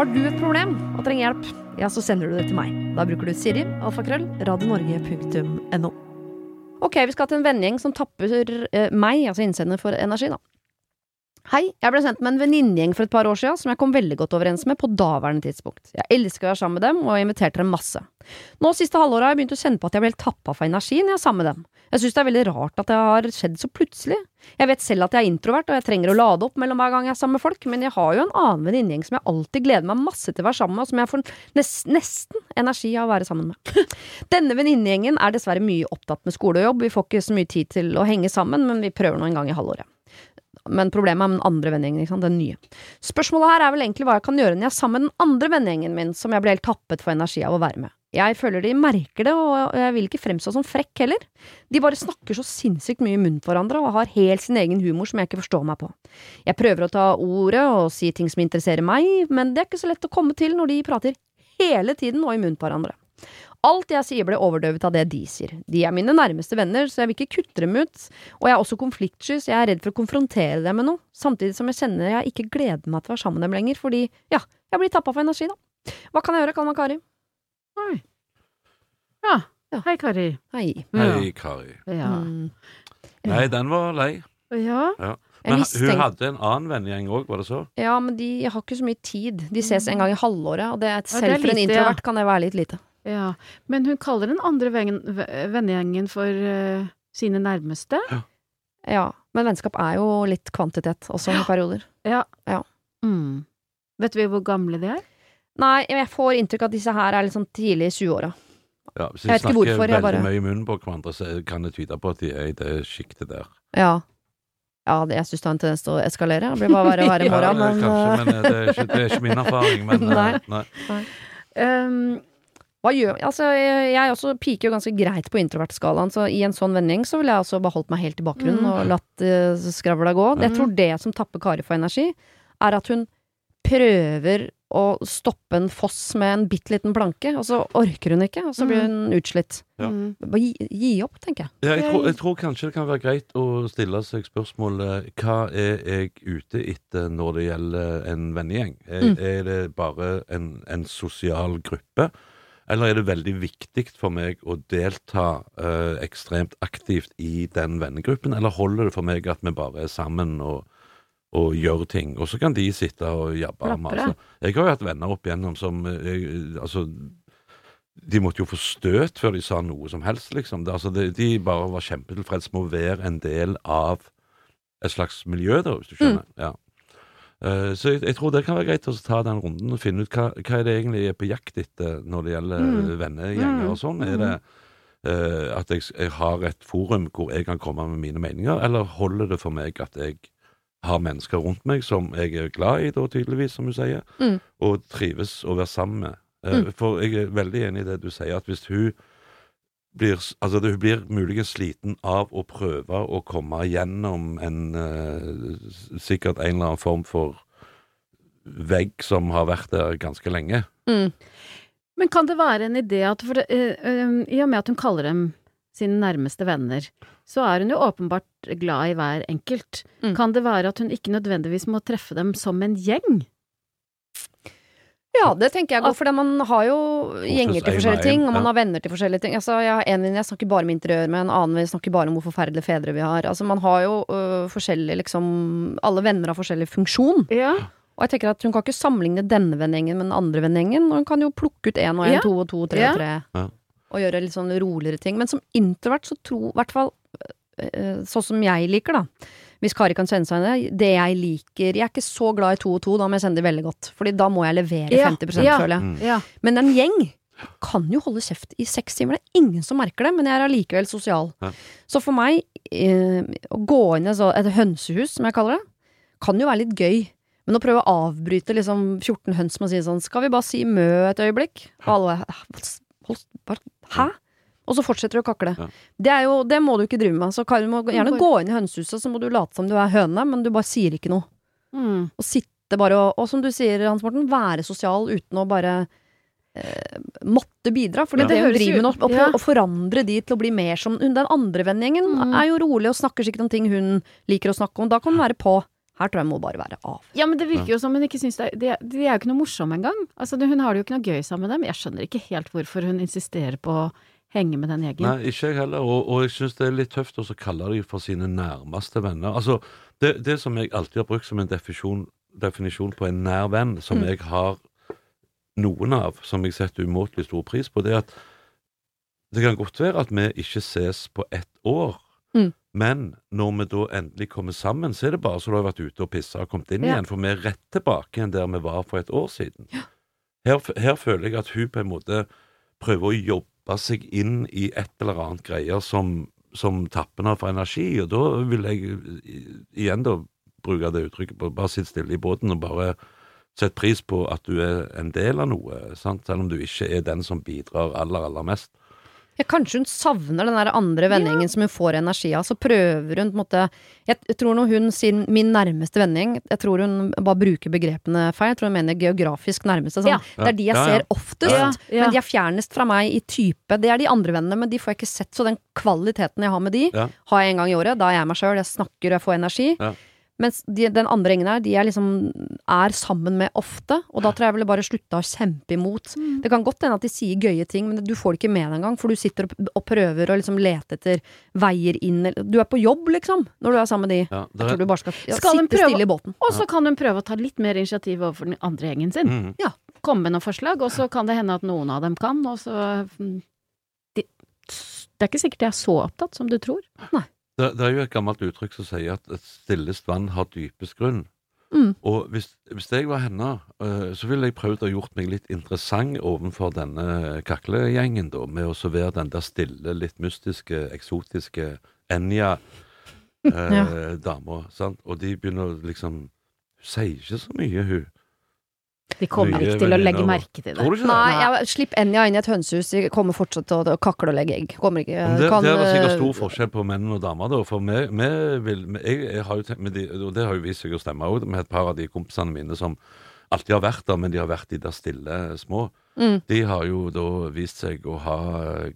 Har du et problem og trenger hjelp, ja, så sender du det til meg. Da bruker du Siri, alfakrøll, radionorge.no. Ok, vi skal til en vennegjeng som tapper eh, meg, altså innsender, for energi, da. Hei, jeg ble sendt med en venninnegjeng for et par år siden som jeg kom veldig godt overens med på daværende tidspunkt. Jeg elsker å være sammen med dem, og jeg inviterte dem masse. Nå siste halvåret har jeg begynt å kjenne på at jeg ble helt tappa for energi når jeg er sammen med dem. Jeg synes det er veldig rart at det har skjedd så plutselig. Jeg vet selv at jeg er introvert, og jeg trenger å lade opp mellom hver gang jeg er sammen med folk, men jeg har jo en annen venninnegjeng som jeg alltid gleder meg masse til å være sammen med, og som jeg får nest, nesten energi av å være sammen med. Denne venninnegjengen er dessverre mye opptatt med skole og jobb, vi får ikke så mye tid til å henge sammen, men vi prøver nå en gang i halvåret. Men problemet er med den andre vennegjengen, den nye. Spørsmålet her er vel egentlig hva jeg kan gjøre når jeg er sammen med den andre vennegjengen min, som jeg blir helt tappet for energi av å være med. Jeg føler de merker det, og jeg vil ikke fremstå som frekk heller. De bare snakker så sinnssykt mye i munnen på hverandre, og har helt sin egen humor som jeg ikke forstår meg på. Jeg prøver å ta ordet og si ting som interesserer meg, men det er ikke så lett å komme til når de prater hele tiden og i munnen på hverandre. Alt jeg sier blir overdøvet av det de sier. De er mine nærmeste venner, så jeg vil ikke kutte dem ut, og jeg er også konfliktsky, så jeg er redd for å konfrontere dem med noe, samtidig som jeg kjenner jeg ikke gleder meg til å være sammen med dem lenger, fordi, ja, jeg blir tappa for energi, da. Hva kan jeg gjøre, Kalma Kari. Oi. Ja. Ja. Hei, Kari. Hei. Hei, Kari. Ja. Mm. Nei, den var lei. ja. ja. Men hun hadde en annen vennegjeng òg, var det så? Ja, men de har ikke så mye tid. De ses en gang i halvåret, og det er Ja, det selv er for en introvert kan det være litt lite. Ja, men hun kaller den andre vennegjengen for uh, sine nærmeste. Ja, men vennskap er jo litt kvantitet, også i perioder. Mm. Vet vi hvor gamle de er? Nei, jeg får inntrykk av at disse her er litt sånn tidlig i 20-åra. Ja, hvis de snakker hvorfor, veldig bare- mye i munnen på hverandre, så kan det tyde på at de er i det sjiktet der. Ja. Ja, det, jeg syns det har en tendens til å eskalere. Det blir bare verre og verre i morgen, ja, men kanskje, eh, men eh, det er, ikke, det er ikke min erfaring. Men, nei. Nei. nei. Um, hva gjør Altså, jeg, jeg også piker jo ganske greit på introvertskalaen, så i en sånn vending så ville jeg også beholdt meg helt i bakgrunnen Mm. og latt uh, skravla gå. Jeg tror det som tapper Kari for energi, er at hun prøver å stoppe en foss med en bitte liten planke, og så orker hun ikke, og så blir hun utslitt. Ja. mm. Bare gi, gi opp, tenker jeg. Ja, jeg, tror, jeg tror kanskje det kan være greit å stille seg spørsmålet hva er jeg ute etter når det gjelder en vennegjeng? Er, Mm. er det bare en, en sosial gruppe? Eller er det veldig viktig for meg å delta eh, ekstremt aktivt i den vennegruppen? Eller holder det for meg at vi bare er sammen og, og gjør ting? Og så kan de sitte og jabbe Altså. Jeg har jo hatt venner opp igjennom som eh, jeg, Altså de måtte jo få støt før de sa noe som helst, liksom. Det, altså, de, de bare var kjempetilfreds med å være en del av et slags miljø, da, hvis du skjønner. Ja. Eh, så jeg, jeg tror det kan være greit å ta den runden og finne ut hva, hva er det egentlig er på jakt etter når det gjelder Mm. vennegjenger Mm. og sånn. Er det, uh, at jeg, jeg har et forum hvor jeg kan komme med mine meninger, eller holder det for meg at jeg har mennesker rundt meg som jeg er glad i, da tydeligvis, som du sier, Mm. og trives å være sammen med. Mm. For jeg er veldig enig i det du sier, at hvis hun blir, altså det- hun blir muligens sliten av å prøve å komme gjennom en eh, sikkert en eller annen form for vegg som har vært der ganske lenge. Mm. Men kan det være en idé at for, eh, eh, I og med at hun kaller dem sine nærmeste venner, så er hun jo åpenbart glad i hver enkelt. Mm. Kan det være at hun ikke nødvendigvis må treffe dem som en gjeng? Ja, det tenker jeg godt, for man har jo gjenger til forskjellige ting, og man har venner til forskjellige ting. Altså, jeg har en venninne jeg snakker bare om interiør med, en annen venninne snakker bare om hvor forferdelige fedre vi har. Altså, man har jo øh, forskjellig liksom Alle venner har forskjellig funksjon. Ja. Og jeg tenker at hun kan ikke sammenligne denne vennegjengen med den andre vennegjengen. Og hun kan jo plukke ut én og én, Ja. to og to, tre og tre. Ja. Og gjøre litt sånn roligere ting. Men som introvert så tror i hvert fall øh, sånn som jeg liker, da. Hvis Kari kan kjenne seg igjen i det. Det jeg liker Jeg er ikke så glad i to og to, da må jeg sende det veldig godt. Fordi da må jeg levere 50 ja. føler jeg. Ja. Men en gjeng kan jo holde kjeft i seks timer. Det er ingen som merker det, men jeg er allikevel sosial. Ja. Så for meg, eh, å gå inn i et hønsehus, som jeg kaller det, kan jo være litt gøy. Men å prøve å avbryte liksom 14 høns med å si sånn Skal vi bare si mø et øyeblikk? Og alle bare Hæ? Og så fortsetter du å kakle. Ja. Det, er jo, det må du ikke drive med. Så Kari må gjerne gå inn i hønsehuset, så må du late som du er høne, men du bare sier ikke noe. Mm. Og sitte bare og, og som du sier, Hans Morten, være sosial uten å bare eh, måtte bidra. For Ja. det, det høres driver med ut- å å forandre de til å bli mer som hun, Den andre vennegjengen Mm. er jo rolig og snakker sikkert om ting hun liker å snakke om. Da kan hun være på. Her tror jeg må bare være av. Ja, men det virker jo som hun ikke syns det er De, de er jo ikke noe morsomme engang. Altså, hun har det jo ikke noe gøy sammen med dem. Jeg skjønner ikke helt hvorfor hun insisterer på å henge med den gjengen. Nei, ikke jeg heller. Og, og jeg syns det er litt tøft å kalle dem for sine nærmeste venner. Altså, det, det som jeg alltid har brukt som en definisjon, definisjon på en nær venn, som Mm. jeg har noen av, som jeg setter umåtelig stor pris på, det er at det kan godt være at vi ikke ses på ett år. Mm. Men når vi da endelig kommer sammen, så er det bare så du har vært ute og pissa og kommet inn Ja. igjen. For vi er rett tilbake igjen der vi var for et år siden. Her, her føler jeg at hun på en måte prøver å jobbe seg inn i et eller annet greier som, som tapper henne for energi. Og da vil jeg igjen da bruke det uttrykket på bare sitt stille i båten og bare sett pris på at du er en del av noe, sant? selv om du ikke er den som bidrar aller, aller mest. Ja, kanskje hun savner den der andre vennegjengen som hun får energi av. Så prøver hun på en måte Jeg, tror når hun sier 'min nærmeste vennegjeng', jeg tror hun bare bruker begrepene feil. Jeg tror hun mener geografisk nærmeste. Sånn. Ja. Det er de jeg Ja, ja. ser oftest. Ja, ja. Men de er fjernest fra meg i type. Det er de andre vennene, men de får jeg ikke sett. Så den kvaliteten jeg har med de, Ja. har jeg en gang i året. Da er jeg meg sjøl, jeg snakker, og jeg får energi. Ja. Mens de, den andre gjengen her, de jeg liksom er sammen med ofte. Og da tror jeg jeg ville bare slutta å kjempe imot. Mm. Det kan godt hende at de sier gøye ting, men du får det ikke med deg engang. For du sitter og, og prøver å liksom lete etter veier inn Du er på jobb, liksom, når du er sammen med de. Ja, Jeg tror er, du bare skal, ja, Skal sitte prøve- stille i båten. Og så kan hun prøve å ta litt mer initiativ overfor den andre gjengen sin. mm, Komme med noen forslag, og så kan det hende at noen av dem kan, og så mm, de, Det er ikke sikkert de er så opptatt som du tror. Det, det er jo et gammelt uttrykk som sier at et stillest vann har dypest grunn. Mm. Og hvis, hvis jeg var henne, øh, så ville jeg prøvd å gjort meg litt interessant overfor denne kaklegjengen, da, med å så være den der stille, litt mystiske, eksotiske Enja-dama. sant? Og de begynner liksom Hun sier ikke så mye, hun. De kommer ikke til å legge merke til det. Tror du ikke det? Nei, jeg, slipp Enja inn i et hønsehus. De kommer fortsatt til å kakle og legge egg. Kommer ikke Men det, kan, det er vel sikkert eh, stor forskjell på menn og damer, da. For vi, vi vil jeg, jeg har jo tenkt, med de, Og det har jo vist seg å stemme òg, med et par av de kompisene mine som alltid har vært der, men de har vært de der stille små. Mm. De har jo da vist seg å ha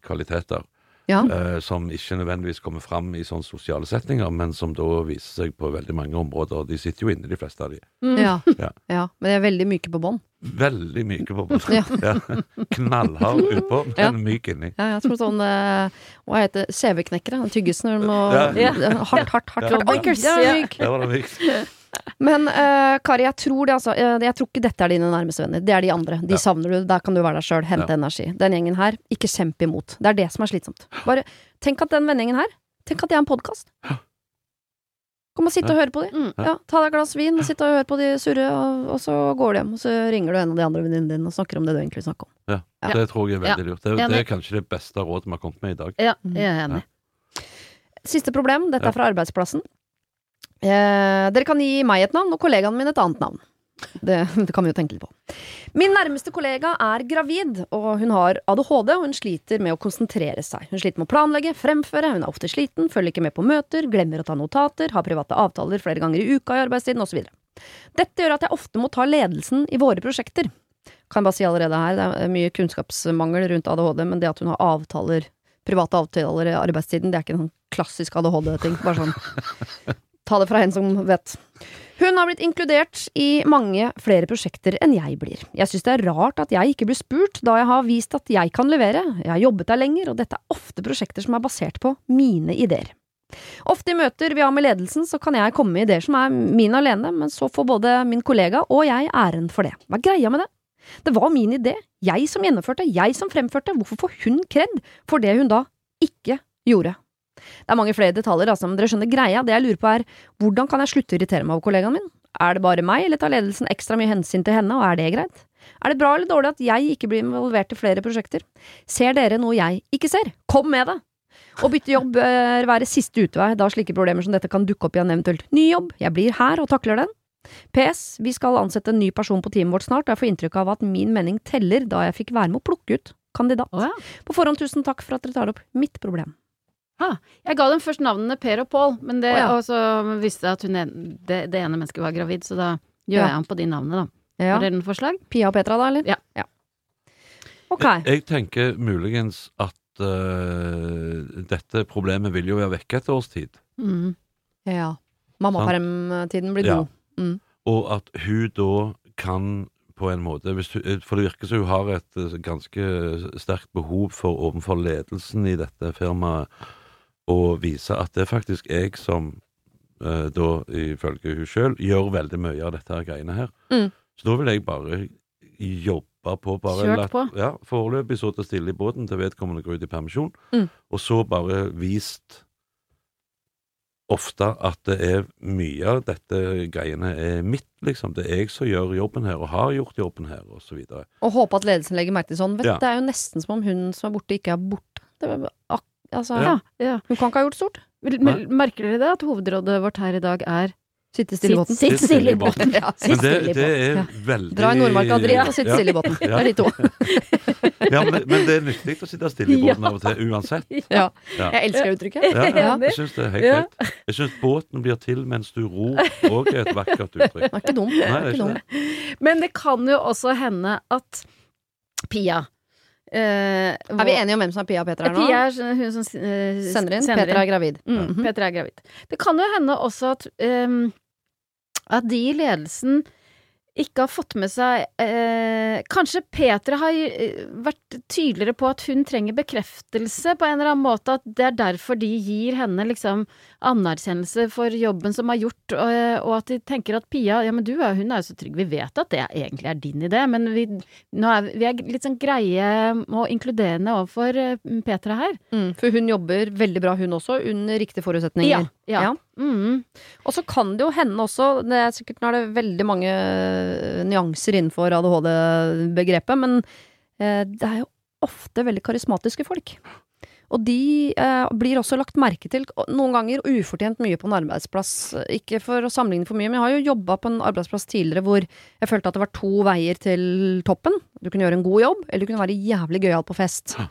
kvaliteter Ja. eh, som ikke nødvendigvis kommer fram i sånne sosiale setninger, men som da viser seg på veldig mange områder. De sitter jo inne, de fleste av de. Mm. Ja. Ja. ja. Men de er veldig myke på bånd. Veldig myke på bånd. Ja. Ja. Knallhard utpå, men Ja. myk inni. Ja, jeg tror sånn eh, Hva heter det? CV-knekkere? Tyggisen når du må Ja. Hardt, hardt, hardt. Ja. hardt. Oi, Ja. det ja. var det mykt. Men uh, Kari, jeg tror det altså eh, Jeg tror ikke dette er dine nærmeste venner. Det er de andre. De Ja. savner du. Der kan du være deg sjøl. Hente Ja. energi. Den gjengen her, ikke kjemp imot. Det er det som er slitsomt. Bare tenk at den vennegjengen her Tenk at det er en podkast. Kom og sitt og hør på de. Mm. Ja, ta deg et glass vin og sitt og hør på de surre, og, og så går du hjem. Og så ringer du en av de andre venninnene dine og snakker om det du egentlig snakker om. Ja, Ja. Det tror jeg er veldig lurt. Det, det er kanskje det beste rådet vi har kommet med i dag. Ja, jeg er enig. Siste problem, dette er fra arbeidsplassen. Eh, dere kan gi meg et navn, og kollegaen min et annet navn. Det, det kan vi jo tenke litt på. Min nærmeste kollega er gravid, og hun har ADHD, og hun sliter med å konsentrere seg. Hun sliter med å planlegge, fremføre, hun er ofte sliten, følger ikke med på møter, glemmer å ta notater, har private avtaler flere ganger i uka i arbeidstiden, osv. Dette gjør at jeg ofte må ta ledelsen i våre prosjekter. Kan bare si allerede her, det er mye kunnskapsmangel rundt ADHD, men det at hun har avtaler, private avtaler i arbeidstiden, det er ikke en sånn klassisk ADHD-ting. Bare sånn Ta det fra en som vet. Hun har blitt inkludert i mange flere prosjekter enn jeg blir. Jeg synes det er rart at jeg ikke blir spurt, da jeg har vist at jeg kan levere, jeg har jobbet der lenger, og dette er ofte prosjekter som er basert på mine ideer. Ofte i møter vi har med ledelsen, så kan jeg komme med ideer som er mine alene, men så får både min kollega og jeg æren for det. Hva er greia med det? Det var min idé, jeg som gjennomførte, jeg som fremførte, hvorfor får hun kred for det hun da ikke gjorde? Det er mange flere detaljer, altså, men dere skjønner greia. Det jeg lurer på er, hvordan kan jeg slutte å irritere meg over kollegaen min? Er det bare meg, eller tar ledelsen ekstra mye hensyn til henne, og er det greit? Er det bra eller dårlig at jeg ikke blir involvert i flere prosjekter? Ser dere noe jeg ikke ser? Kom med det! Å bytte jobb bør være siste utvei, da slike problemer som dette kan dukke opp i en eventuelt ny jobb. Jeg blir her og takler den. PS. Vi skal ansette en ny person på teamet vårt snart, og jeg får inntrykk av at min mening teller da jeg fikk være med å plukke ut kandidat. På forhånd tusen takk for at dere tar opp mitt problem. Jeg ga dem først navnene Per og Pål, men det, oh, ja. og så visste jeg at hun, det, det ene mennesket var gravid, så da gjør Ja. jeg om på de navnene, da. Ja. Har dere noen forslag? Pia og Petra, da, eller? Ja. Ok. Jeg, jeg tenker muligens at uh, dette problemet vil jo være vekke etter års tid. Mm. Ja. Mammapermtiden blir Ja. god. Mm. Og at hun da kan på en måte hvis hun, For det virker som hun har et eh, ganske sterkt behov for overfor ledelsen i dette firmaet å vise at det er faktisk jeg som eh, da, ifølge hun sjøl, gjør veldig mye av dette her greiene her. Mm. Så da vil jeg bare jobbe på bare Kjørt latt- på. Ja, Foreløpig sittet stille i båten til vedkommende går ut i permisjon, Mm. og så bare vist ofte at det er mye av dette greiene er mitt, liksom. Det er jeg som gjør jobben her, og har gjort jobben her, og så videre. Og håpe at ledelsen legger merke til sånn. Vet, Ja. Det er jo nesten som om hun som er borte, ikke er borte. Det er, altså, Ja. Ja. Hun kan ikke ha gjort stort. Men Merker dere det, at hovedrådet vårt her i dag er Sitte stille i båten. Sitt stille i båten. Ja. Sitt Men det, stille i det er Ja. veldig Dra i Nordmarka og dritt og sitte stille i båten. Det er de to. Ja, men, det- men det er nyttig å sitte stille i båten av og til, uansett. Ja. Ja. Jeg elsker uttrykket. Ja, jeg syns det er helt greit. Jeg syns båten blir til mens du ror, òg er et vakkert uttrykk. Den er ikke dum. Nei, det er ikke dum. Men det kan jo også hende at Pia eh, Er vi enige om hvem som er Pia og Petra her nå? Pia er hun som eh, Sender inn. Petra er gravid. Mm, Mhm. Petra er gravid. Det kan jo hende også at, um, at de i ledelsen ikke har fått med seg eh, Kanskje Petra har eh, vært tydeligere på at hun trenger bekreftelse på en eller annen måte, at det er derfor de gir henne liksom anerkjennelse for jobben som er gjort, og, og at de tenker at Pia, ja men du er, hun er jo så trygg, vi vet at det egentlig er din idé, men vi, er, vi er litt sånn greie og inkluderende overfor eh, Petra her. Mm, for hun jobber veldig bra, hun også, under riktige forutsetninger. ja. Ja. Mm. Og så kan det jo hende også, det er sikkert nå er det veldig mange eh, nyanser innenfor ADHD-begrepet, men eh, det er jo ofte veldig karismatiske folk. Og de eh, blir også lagt merke til, noen ganger ufortjent mye på en arbeidsplass. Ikke for å sammenligne for mye, men jeg har jo jobba på en arbeidsplass tidligere hvor jeg følte at det var to veier til toppen. Du kunne gjøre en god jobb, eller du kunne være jævlig gøyal på fest. Eh,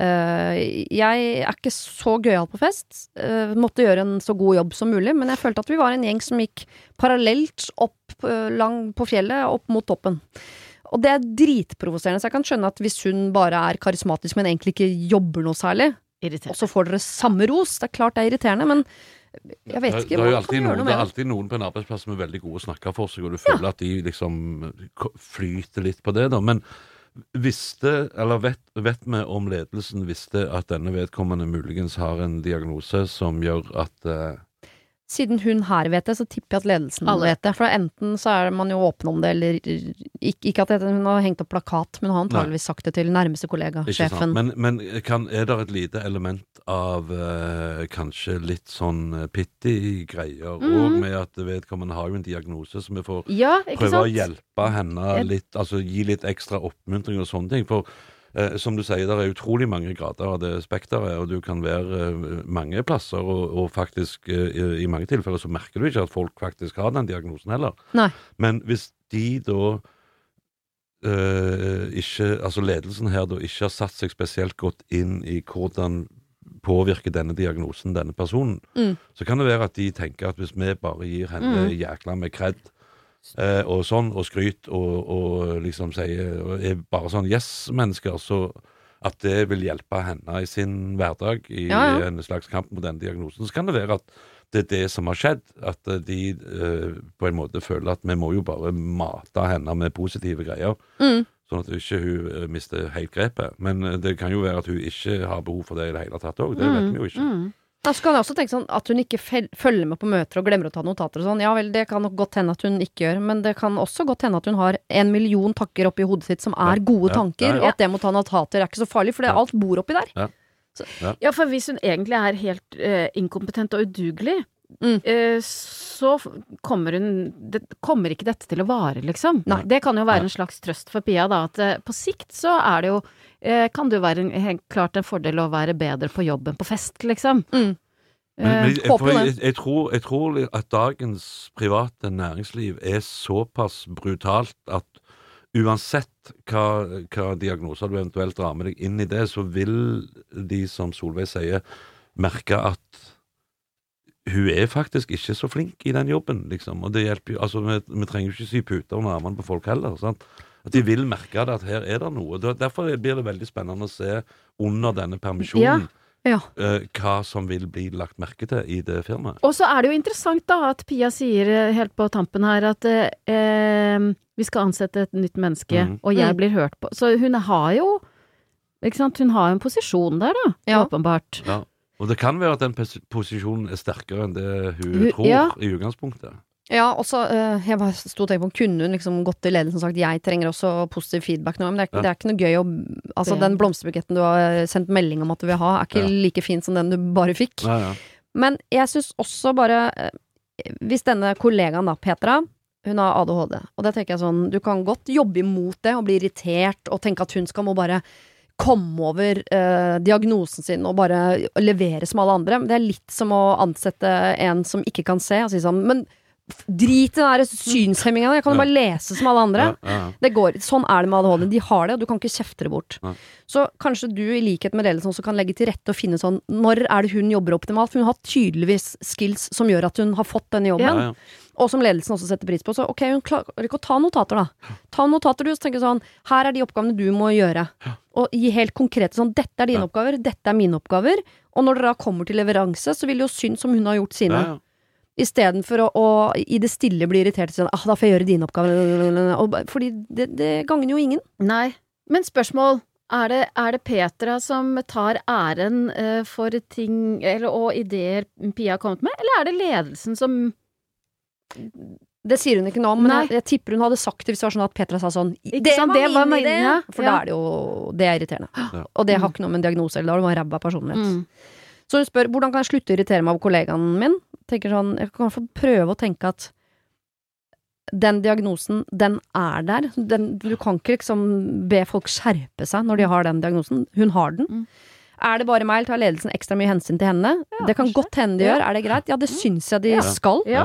jeg er ikke så gøyal på fest. eh, måtte gjøre en så god jobb som mulig, men jeg følte at vi var en gjeng som gikk parallelt opp eh, lang på fjellet, opp mot toppen. Og det er dritprovoserende, så jeg kan skjønne at hvis hun bare er karismatisk, men egentlig ikke jobber noe særlig, og så får dere samme ros, det er klart det er irriterende, men jeg vet ikke er hvordan alltid kan gjøre noen, noe det er alltid noen på en arbeidsplass som er veldig gode å snakke for seg, og du føler at de liksom flyter litt på det, da. Men visste, eller vet, vet vi om ledelsen visste at denne vedkommende muligens har en diagnose som gjør at eh, Siden hun her vet det, så tipper jeg at ledelsen Alle. vet det. For enten så er man jo åpen om det, eller ikke, ikke at det, hun har hengt opp plakat, men hun har antageligvis sagt det til nærmeste kollega, Ikke sant? sjefen. Men, men kan, er det et lite element av eh, kanskje litt sånn eh, pitty greier, Mhm. og med at vedkommende har jo en diagnose, så vi får Ja, prøve prøve å hjelpe henne litt, altså gi litt ekstra oppmuntring og sånne ting. For eh, som du sier, det er utrolig mange grader av det spekteret, og du kan være eh, mange plasser, og, og faktisk eh, i, mange tilfeller så merker du ikke at folk faktisk har den diagnosen heller. Nei. Men hvis de da eh, ikke, altså ledelsen her da ikke har satt seg spesielt godt inn i hvordan påvirker denne diagnosen denne personen, Mm. så kan det være at de tenker at hvis vi bare gir henne Mm. jækla med kred eh, og sånn, og skryt, og, og liksom sier og er bare sånn yes-mennesker, så at det vil hjelpe henne i sin hverdag i Ja, ja. en slags kamp mot denne diagnosen. Så kan det være at det er det som har skjedd, at eh, de eh, på en måte føler at vi må jo bare mate henne med positive greier, Mm. sånn at ikke hun ikke mister helt grepet. Men eh, det kan jo være at hun ikke har behov for det i det hele tatt òg, det vet vi jo ikke. Mm. Så kan jeg også tenke sånn at hun ikke følger med på møter og glemmer å ta notater og sånn. Ja vel, det kan nok godt hende at hun ikke gjør, men det kan også godt hende at hun har en million takker oppi hodet sitt som er Ja, gode ja, tanker, ja, ja. og at det med å ta notater er ikke så farlig, for det, alt bor oppi der. Ja, for hvis hun egentlig er helt uh, inkompetent og udugelig, Mm. eh, så kommer hun det, Kommer ikke dette til å vare, liksom. Nei. Det kan jo være Nei. en slags trøst for Pia, da, at eh, på sikt så er det jo eh, Kan det jo være en, helt klart en fordel å være bedre på jobb enn på fest, liksom. Mm. Men, men jeg, for jeg, jeg, tror, jeg tror at dagens private næringsliv er såpass brutalt at uansett hva, hva diagnoser du eventuelt drar med deg inn i det, så vil de, som Solveig sier, merke at hun er faktisk ikke så flink i den jobben, liksom. Og det hjelper jo Altså, vi, vi trenger jo ikke sy puter under armene på folk heller. sant? At de vil merke det, at her er det noe. Derfor blir det veldig spennende å se under denne permisjonen Ja. Ja. hva som vil bli lagt merke til i det firmaet. Og så er det jo interessant da at Pia sier eh, helt på tampen her at eh, eh, vi skal ansette et nytt menneske, mm. og jeg Mm. blir hørt på. Så hun har jo ikke sant, hun har jo en posisjon der, da. Ja. Åpenbart. Ja. Og det kan være at den posisjonen er sterkere enn det hun Hun- tror ja. i utgangspunktet. Ja, og så eh, Jeg bare sto og tenkte på Kunne hun liksom gått til ledelsen og sagt jeg trenger også positiv feedback nå, men det er, ikke- Ja. det er ikke noe gøy å Altså, den blomsterbuketten du har sendt melding om at du vil ha, er ikke Ja. like fin som den du bare fikk. Ja, ja. Men jeg syns også bare eh, Hvis denne kollegaen da, Petra hun har ADHD, og det tenker jeg sånn Du kan godt jobbe imot det og bli irritert og tenke at hun skal må bare komme over eh, diagnosen sin og bare levere som alle andre. Det er litt som å ansette en som ikke kan se, og si sånn Men drit i den der synshemminga, jeg kan jo bare lese som alle andre. Ja, ja. Det går, sånn er det med ADHD. De har det, og du kan ikke kjefte det bort. Så kanskje du, i likhet med ledelsen, også kan legge til rette og finne sånn Når er det hun jobber optimalt? For hun har tydeligvis skills som gjør at hun har fått denne jobben. Og som ledelsen også setter pris på. Så ok, hun klarer ikke å ta notater, da. Ta notater, du, så tenker sånn Her er de oppgavene du må gjøre. Og gi helt konkrete sånn Dette er dine oppgaver, dette er mine oppgaver. Og når dere da kommer til leveranse, så vil det jo synes som hun har gjort sine. Istedenfor å, å i det stille bli irritert og si sånn ah, da får jeg gjøre dine oppgaver. Og, fordi det, det gagner jo ingen. Nei. Men spørsmål. Er det, er det Petra som tar æren uh, for ting eller, og ideer Pia har kommet med, eller er det ledelsen som Det sier hun ikke nå, men jeg, jeg tipper hun hadde sagt det hvis det var sånn at Petra sa sånn Det var det var min, idé! ja. For Ja. da er det jo Det er irriterende. Ja. Og det har ikke noe med en diagnose eller da har du bare ræva personlighet. mm. Så hun spør hvordan kan jeg slutte å irritere meg over kollegaen min. Tenker sånn, Jeg kan i hvert fall prøve å tenke at den diagnosen, den er der. Den, du kan ikke liksom be folk skjerpe seg når de har den diagnosen. Hun har den. Mm. Er det bare meg, eller tar ledelsen ekstra mye hensyn til henne? Ja, det kan kanskje. godt hende de gjør. Er det greit? Ja, det syns jeg de Ja. skal. Ja.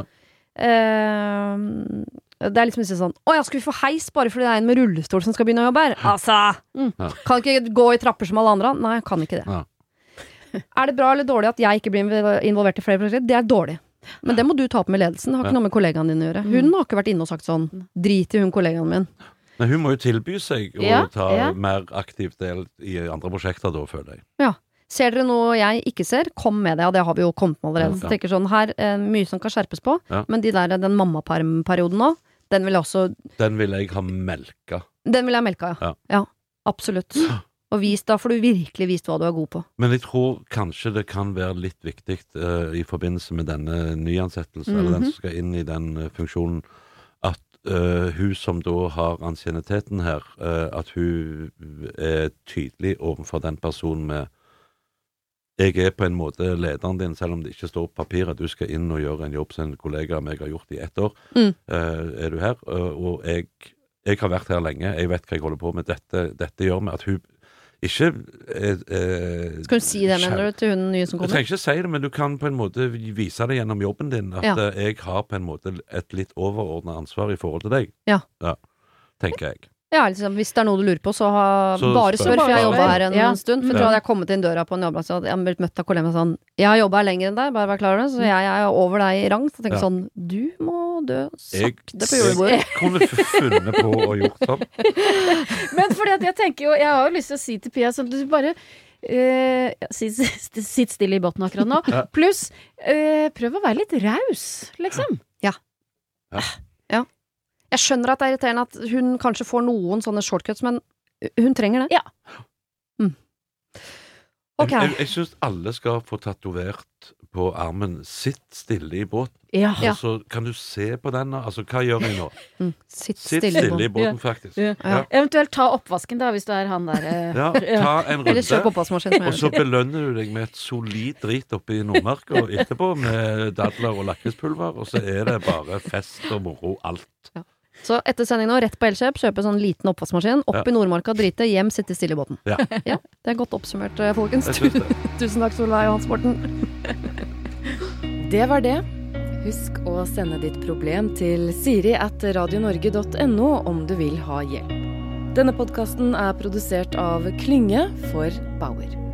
Uh, det er liksom sånn Å ja, skal vi få heis bare fordi det er en med rullestol som skal begynne å jobbe her? Altså! Mm. Kan ikke gå i trapper som alle andre? Nei, kan ikke det. Ja. Er det bra eller dårlig at jeg ikke blir involvert i flere prosjekter? Det er dårlig. Men det må du ta opp med ledelsen. Det har ikke Ja. noe med kollegaene dine å gjøre. Mm. Hun har ikke vært inne og sagt sånn drit i hun kollegaen min. Nei, hun må jo tilby seg å Ja, ta ja. mer aktivt del i andre prosjekter, da, føler jeg. Ser dere noe jeg ikke ser, kom med det, og det har vi jo kommet med allerede. Ja. tenker sånn, her er mye som kan skjerpes på, Ja. men de der, den mammapermperioden nå, den vil jeg også Den vil jeg ha melka. Den vil jeg melka, ja. Ja. absolutt. Og vis, da får du virkelig vist hva du er god på. Men jeg tror kanskje det kan være litt viktig uh, i forbindelse med denne nyansettelsen, eller den Mhm. som skal inn i den uh, funksjonen, at uh, hun som da har ansienniteten her, at hun er tydelig overfor den personen med jeg er på en måte lederen din, selv om det ikke står på papiret. Du skal inn og gjøre en jobb som en kollega av meg har gjort i ett år. Mm. Er du her? Og jeg, jeg har vært her lenge. Jeg vet hva jeg holder på med. Dette, dette gjør vi. at hun ikke eh, eh, Skal du si det, mener du, til hun nye som Du kommer? trenger ikke si det, men du kan på en måte vise det gjennom jobben din. At Ja. eh, jeg har på en måte et litt overordna ansvar i forhold til deg. Ja. Tenker jeg. Ja, liksom, hvis det er noe du lurer på, så ha, Så bare spør. for jeg har jobba her en Ja. stund. For jeg Ja. tror hadde jeg kommet inn døra på en jobbplass så hadde jeg blitt møtt av kollegaer sånn Jeg har jobba her lenger enn deg, bare vær klar over det, så jeg, jeg er over deg i rang. Så tenker Ja. sånn Du må dø Jeg, sakte på julebordet. jeg kunne funnet på å gjort sånn. Men fordi at jeg tenker jo Jeg har jo lyst til å si til Pia sånn Du bare Uh, ja, sitt, sitt stille i båten akkurat nå. Ja. Pluss uh, prøv å være litt raus, liksom. Jeg skjønner at det er irriterende at hun kanskje får noen sånne shortcuts, men hun trenger det. Ja. Mm. Okay. Jeg, jeg, jeg syns alle skal få tatovert på armen 'Sitt stille i båten'. Ja. Ja. Og så kan du se på den. Altså, hva gjør jeg nå? Mm. Sitt Sitt stille. stille i båten, båten, faktisk. Ja. Ja. Eventuelt ta oppvasken, da, hvis du er han der. eh. Ja, ta en Eller kjøp runde, og så belønner du deg med et solid drit oppe i Nordmarka etterpå, med dadler og lakrispulver, og så er det bare fest og moro, alt. Så etter sending nå, rett på Elkjøp, kjøpe sånn liten oppvaskmaskin, opp Ja. i Nordmarka, drite, hjem, sitte stille i båten. Ja. Ja, det er godt oppsummert, eh, folkens. Tusen takk, Solveig og Hans Morten. Det var det. Husk å sende ditt problem til siri at radionorge.no om du vil ha hjelp. Denne podkasten er produsert av Klynge for Bauer.